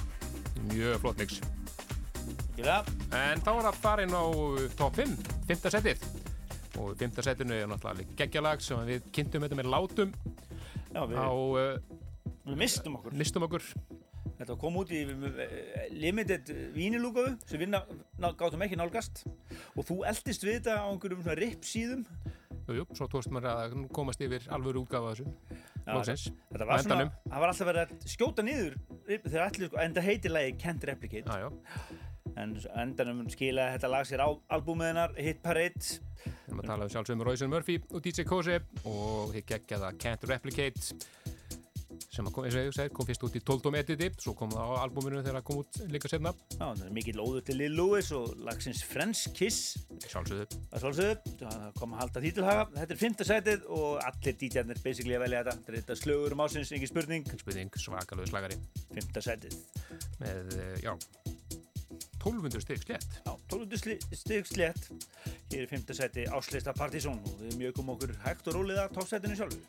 mjög flott mix. Það? En þá er það farin á top 5, 5. setið. Og í 5. setinu er náttúrulega geggjalag sem við kynntum þetta með látum Já, við, á við mistum okkur. listum okkur. Þetta kom út í eh, limited vínilúgáfu sem við gátum ekki nálgast. Og þú eldist við þetta á einhverjum svona rip síðum. Jú, jú, svo tókst maður að komast yfir alvöru útgáfa af þessu. Loksins. Þetta var svona, það var alltaf verið að skjóta niður þegar allir, en það heitir lagi Can't Replicate. Já. en endanum skilaði þetta lag sér á albúmiðinar Hit Parade. Við erum að tala um sjálfsögum Royce Murphy og DJ Kose og þið geggjaða Can't Replicate sem kom, eins og ég segir, kom fyrst út í 12 editi svo kom það á albúminu þegar það kom út líka setna Já, það er mikill óður til Lil Louis og lagsins French Kiss. Sjálfsögðu. Að svolsögðu, það kom að halda því til haga. Þetta er fymta sætið og allir DJ-arnir basically að velja þetta, þetta er þetta slögur um ásins, engin spurning. Spurning svakalöðu slagari. Fymta sætið. Með, eh, já 1200 stygg slétt. Já, 12 stig slétt. Hér er fymta sæti áslista Partizón og við mjögum okkur hægt og rólið að toppsætinu sjálfu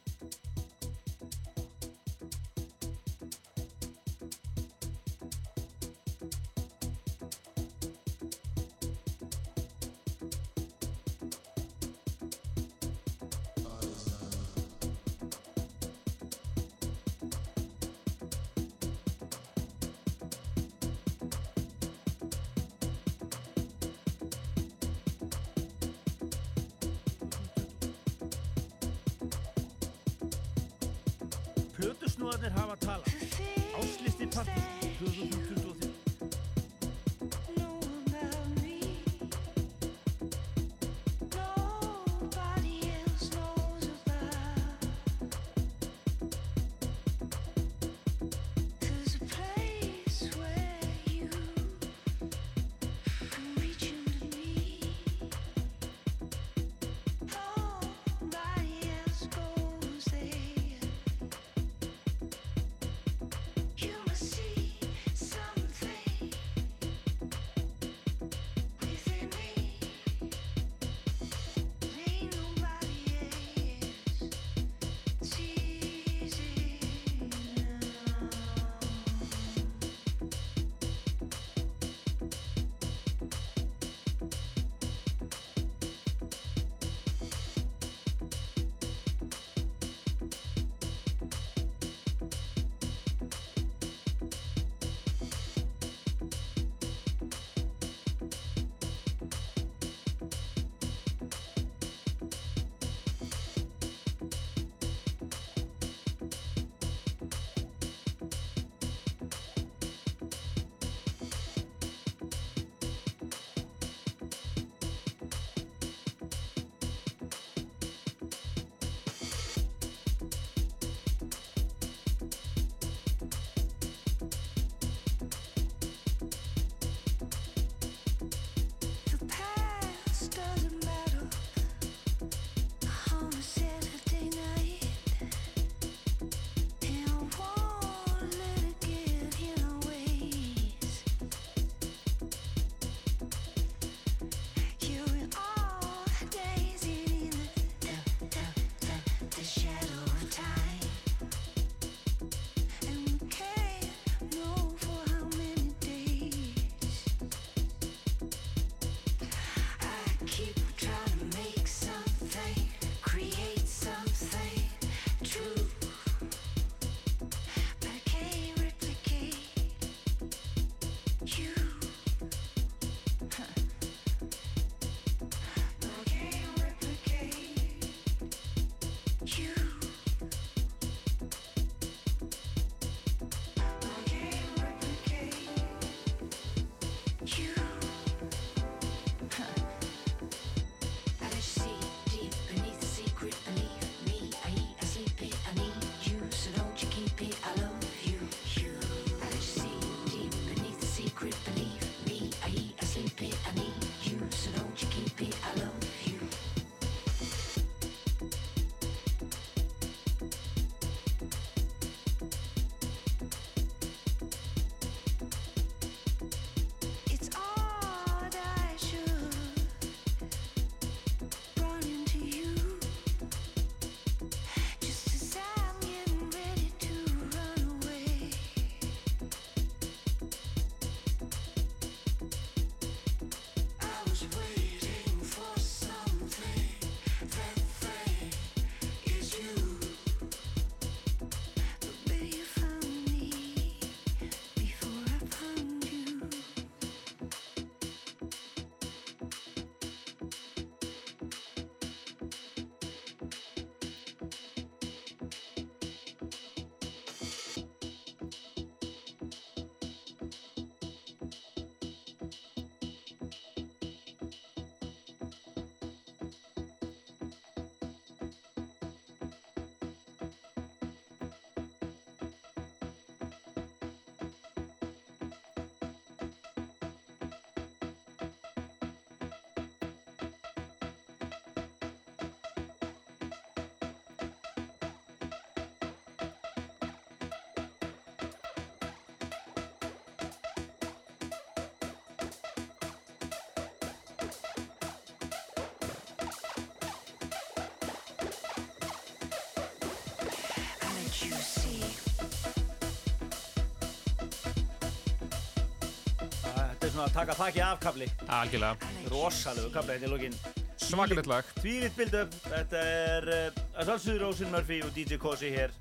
er svona að taka þakki af kapli Algjörlega, rosalegu kapli hérna í lokin. Svakalegt lag. Tvílitt build-up, þetta er uh, að sjálfsögðu Rósin Murphy og DJ Kosi hér.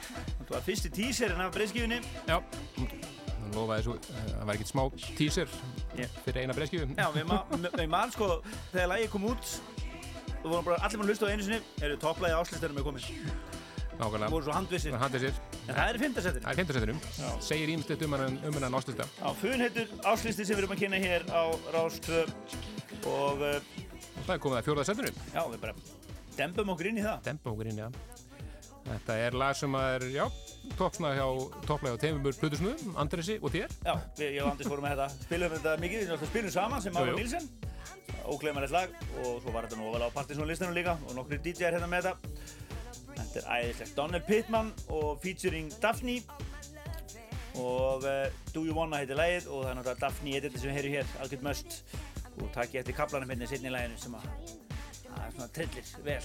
Þetta var fyrsti teaserinn af breyðskifunni Já, hann lofaði svo eh, Það var ekkert smá teaser Já. fyrir eina breyskju Já, við, ma við man sko, þegar lagið kom út við vorum bara allir mann að hlusta á einu sinni eru topplægi áslistarum er komin Nákvæmlega, voru svo handvissir en það er í fymtasettin Það er fymtasettinum, segir ímstitt um hann um hann áslista á fun heitur áslisti sem við erum að kynna hér á Rástvö og og það er komið að fjóraða settinum já, við bara dembum okkur inn í það. Dempa okkur inn, já Þetta er lag sem er, já, toppsna hjá topplega á teimumur Plutusnúðum, Andresi og þér. Já, við, ég og Andris fórum með þetta. Spilum þetta mikið, við spilum saman sem Mára. Nílsen óglemanlegt lag. Og svo var þetta nú þetta er æðislegt. Donald Pittman og featuring Daphne. Og uh, Do You Wanna heitir lagið og það er náttúrulega Daphne edit sem við heyrum hér, algjörð möst og takk ég eftir kaplanum hérna í laginu sem að það er svona trillir vel.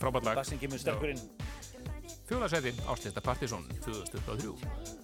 Frábært lag. Bassin kemur sterkur inn. Fjóraða setti, áslista Partisón 2023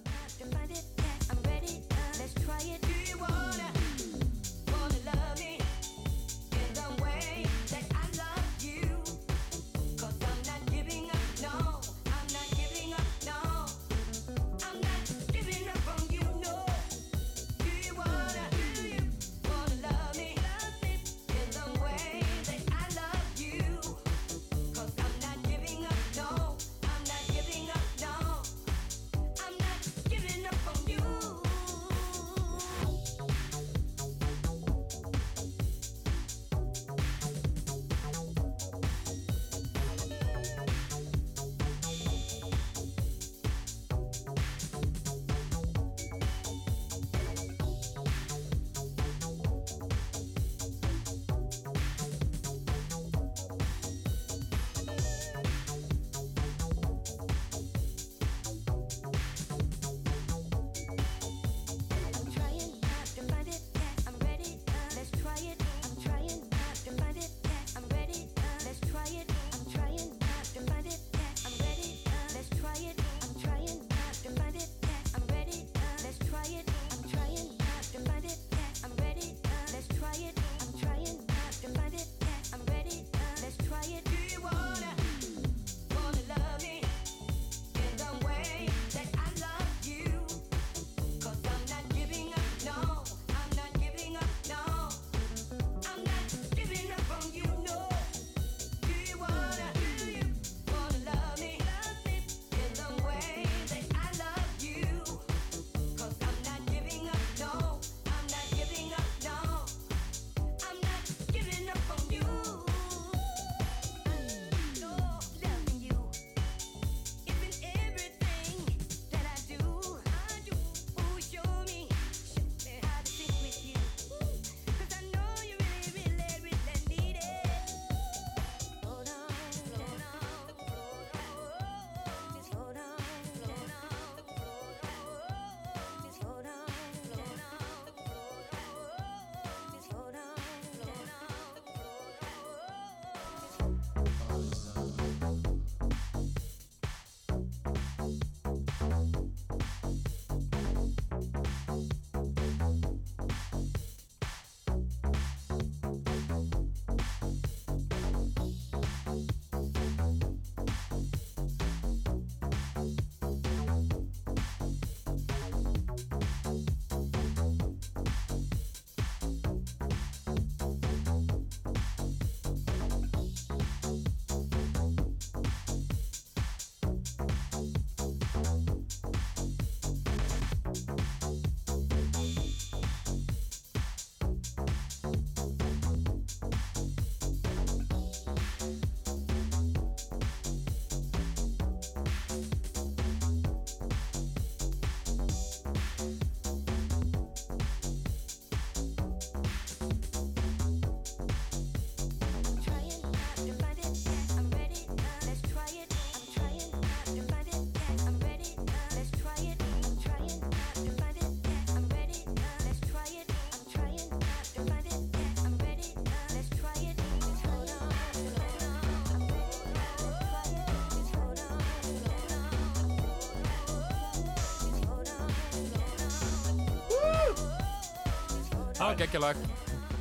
Það var geggjalag.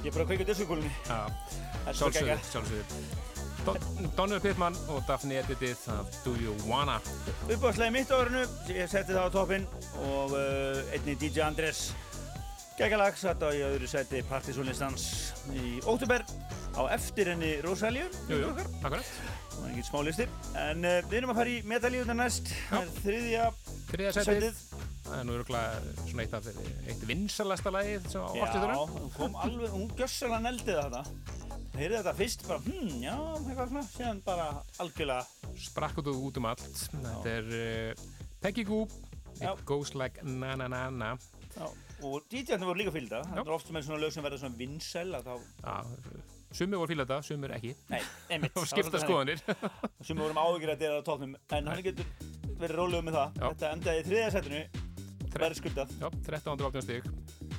Ég er bara að kveika diskokúlunni. Já, Það er svo sjálfsögðu, geggjað. sjálfsögðu. Don- Donald Pittman og Daphne Editið af Do You Wanna. Uppáðslega mitt á árinu, ég setti það á toppinn og uh, einni DJ Andrés Gægalag satt á í öðru seti Partizónlistans í óttúber á eftir henni Rosalíu. Jú, jú, akkurat. Það var ekki smá listi. En uh, við erum að fara í metalíunar næst. Það er þriðja Þriðja setið. Það er nú örgulega svona eitt af eitt vinsalasta lagið sem á Já, orðstöðurum. hún kom alveg, hún gjössalega neldið þetta. Heyrði þetta fyrst bara, hm, já, eitthvað svona, síðan bara algjörlega, Sprakk út út um allt. Þetta er uh, Peggy Goo, Já. It Goes Like Na Na Na Na. já, og DJ-arnir voru líka fylgda. Það er oft með svona lög sem verða svona vinsæl að þá, Já, sumir voru fíla þetta, sumir ekki. nei, einmitt. Og skipta skoðanir. Sem vorum áhugir að er á tóknum, en hann getur verið rólegur með það. Já. Þetta endaði í þriðja verður skuldað 13 áfnum stík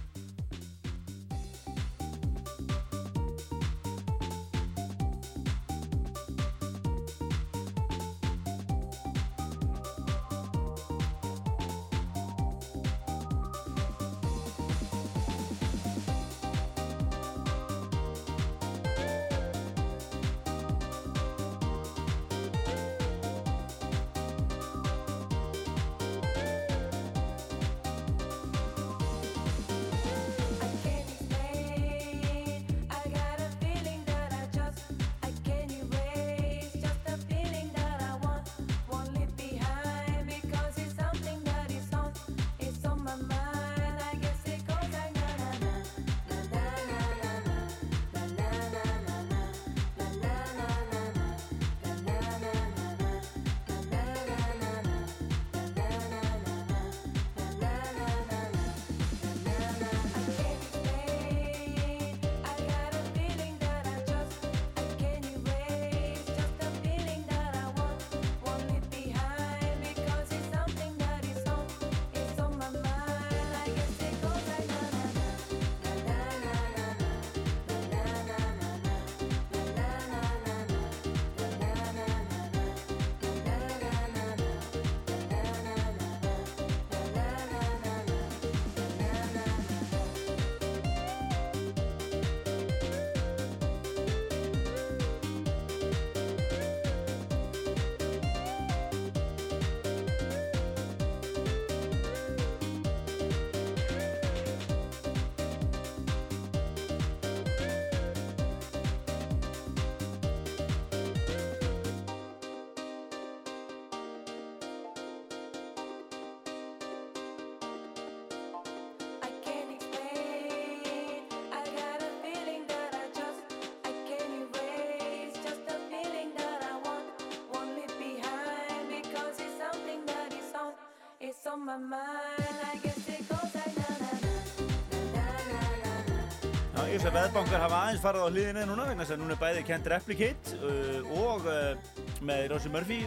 aðeins farið á hliðinni núna vegna að núna er bæði Kent Replicate uh, og uh, með Rosie Murphy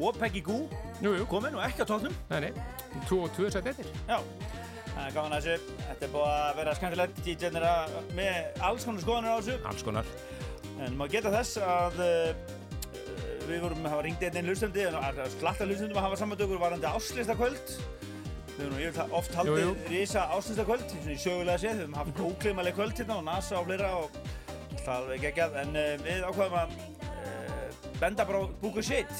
og Peggy Goo komin og ekki á tóknum. Nei, nei. 2 og 2 setið eftir. Já, það er gaman að þessu. Þetta er búið að vera skemmtilegt. DJ-nir að með alls konar skoðanir á þessu. Alls konar. En maður geta þess að uh, við vorum að hafa ringt einn einn hlustandi, slatta hlustandum að hafa samandökur varandi áslistakvöld. Við nú yfir oft Jú, jú. haldið risa áslistakvöld, svona í sögulega séð. Við höfum haft óklimaleg kvöld hérna og NASA og fleira og það er geggjað. En uh, við ákvaðum að uh, benda bara á of Shit.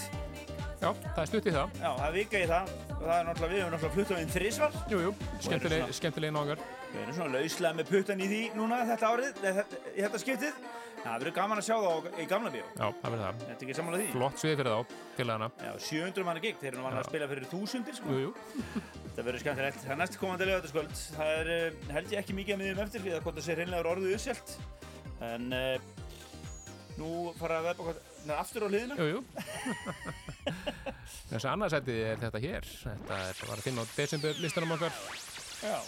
Já, það er stutt í það. Já, það er vika í það. Og það er náttúrulega, við höfum náttúrulega flutt á einn þrísvar. Jú, jú. Skemmtileg, skemmtileg nágar. Við erum svona lauslega með puttan í því núna þetta árið, þetta, í þetta skiptið. Það verður gaman að sjá það á- í gamla bíó. Já, það verður það. Þetta er ekki sammála því. Flott svið fyrir þá, félagana. Já, 700 manna gig, þeir eru vanlega að spila fyrir þúsundir sko. Jú, jú. Þetta verður skemmtilegt. Það er næst komandi lögataskvöld. Það er, eh, held ég ekki mikið að miðjum eftir, því að hvort það sé hreinlega orðið uppselt. En uh, nú fara að veðbaka aftur á hliðina. Jú, jú. Þessi annarsætið er þetta hér. Þetta er að finna á desember listanum okkar. Já.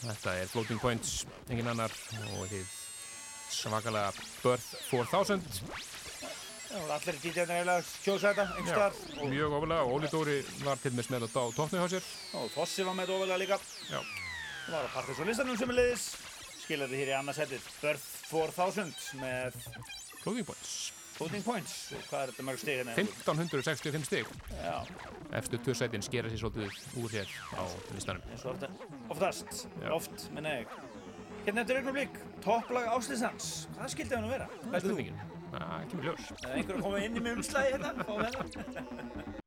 Þetta er Floating Points, engin annar og þið svakalega Birth 4000. Já, allir DJ-nir eiginlega kjósa þetta, einhvers staðar. Og, Mjög ofalega og Óli Dóri var til með smelt á tóknu hjá sér. og Fossi var með ofalega líka. Já. Það var að parta svo listanum sem er liðis. Skilaði hér í annarsætið. Birth 4000 með Floating Points. Floating Points. Hvað er þetta mörg stig hérna? 1565 stig. Já, Eftir tvö sætin skera sér svolítið úr hér á listanum. eins og ofta, oftast. Já. Oft, minna ég. Hérna eftir augnablik, topplag Áslisans. Hvað skildi hann að vera? Það er spurningin. Það kemur ljós. Er einhver að koma inn í með umslæði hérna? Við hérna.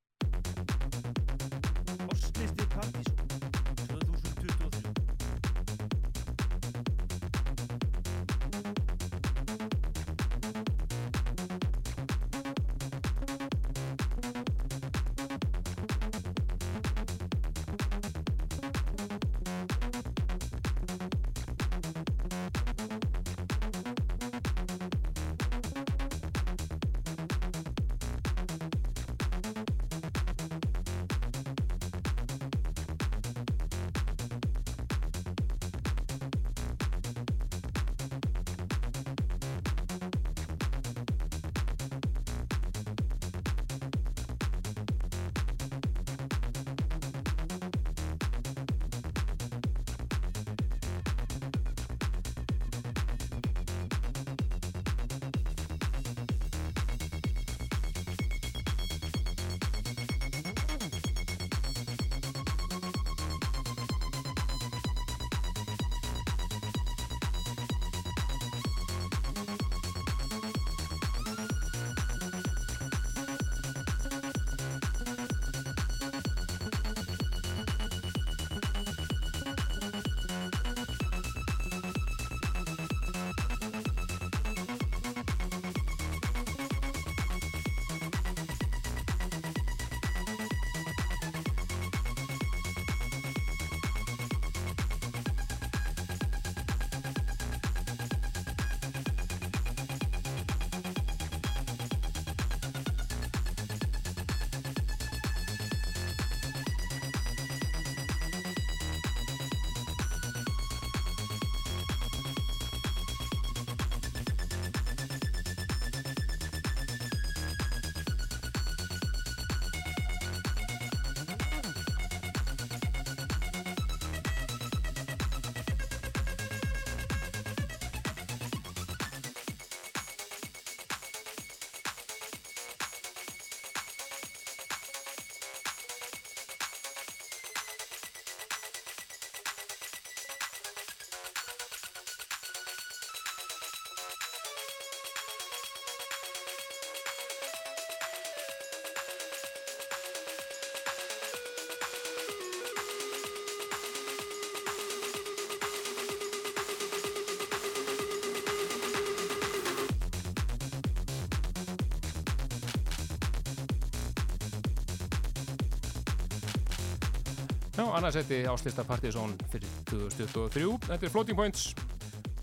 Já, annarsætti áslista Partizón fyrir 2023. Þetta er Floating Points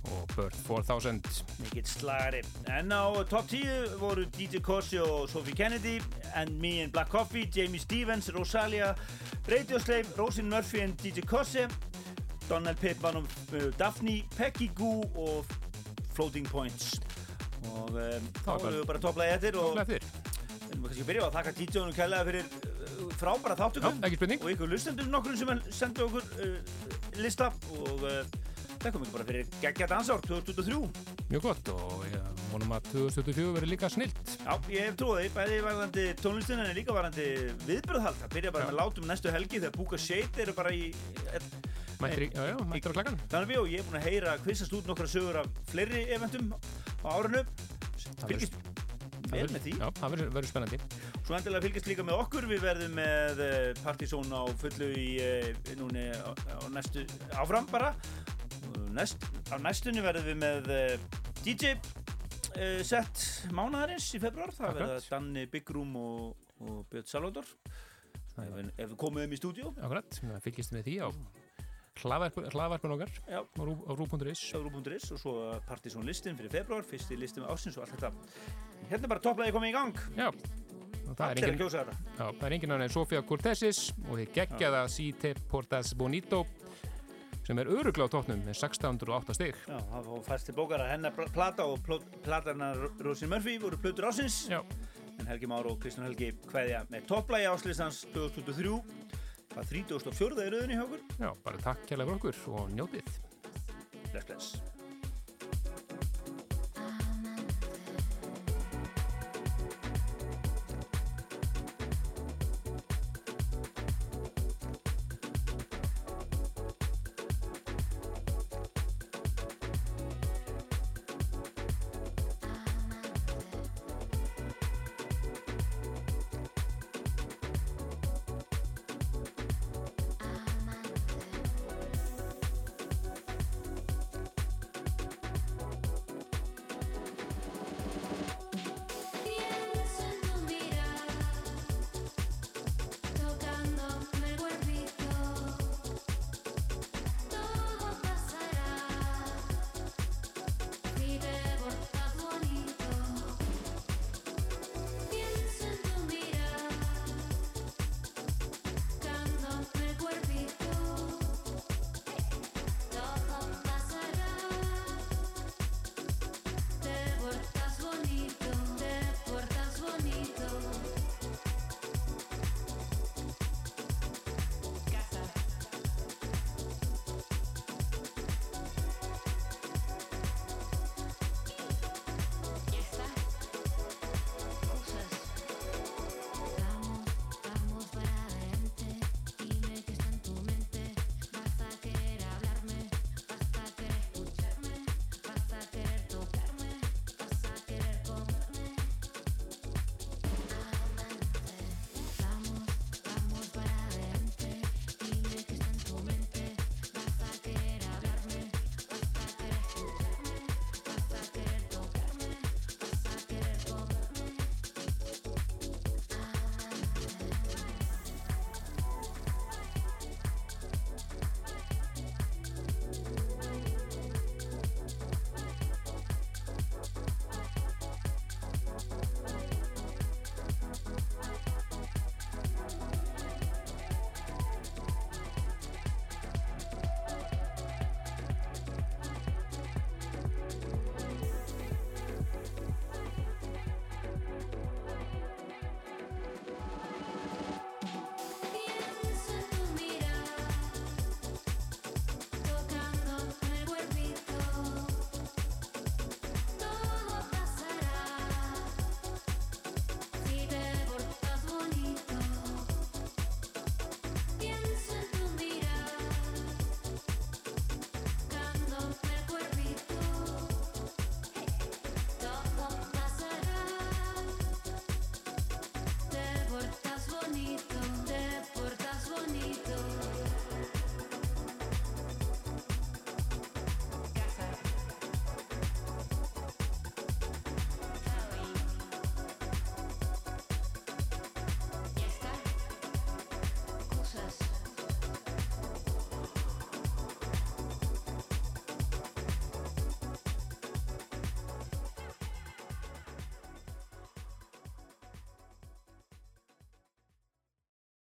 og Birth 4000. Mikill slagari. En á top 10 voru DJ Corsi og Sophie Kennedy, And Me and Black Coffee, Jamie Stevens, Rosalia, Radio Slave, Rosin Murphy and DJ Corsi, Donald Pittman og uh, Daphne, Peggy Goo og Floating Points. Og um, þá erum við bara topplagi eftir og við erum kannski að byrja á að þakka DJ-unum kærlega fyrir frábæra spurning. og ykkur lustendum nokkur sem sendu okkur uh, lista og uh, þakkum ykkur bara fyrir geggja dansár 2023. Mjög gott og ég vonum að 2024 verið líka snilt. Já, ég hef trúið bæði varðandi tónlistin en líka varðandi viðbröðhald. Það byrja bara Já. með látum næstu helgi þegar Búka Shade eru bara í... Já, já, mættir á klakkan. Þannig og ég er búinn að heyra kvistast út nokkra sögur af fleiri eventum á árinu. Fylgist vel með því. Já, það verður verður spennandi. Svo endilega fylgist líka með okkur. Við verðum með uh, Partizón á fullu í uh, núni á, á næstu áfram bara. Næst, á næstunni verðum við með uh, DJ set mánaðarins í februar. Það verða Danni Room og, og Björn Salvador. Ef, ef við komum um í stúdíu. Akkurat, við fylgist með því á hlaðvarpun okkar Já. á rú- rú.is. Euró.is og svo Partizón listin fyrir februar, fyrsti listin með ásins og allt þetta. Hérna bara topplagi komið í gang. Já, það er engin, já, það er engin annan en Sofía Cortesis og þið geggjaða Cite Portas Bonito sem er öruglega á tóknum með 1608 stig. Já, það var færst til bókar að hennar pl- plata og platarinnar Rósin Murphy voru plötur ásins. Já, En Helgi Már og Kristján Helgi kveðja með topplagi áslýstans 2023. Það 34. í rauðinni hjá okkur. já, bara takk kærlega fyrir okkur og njótið. Bless, bless.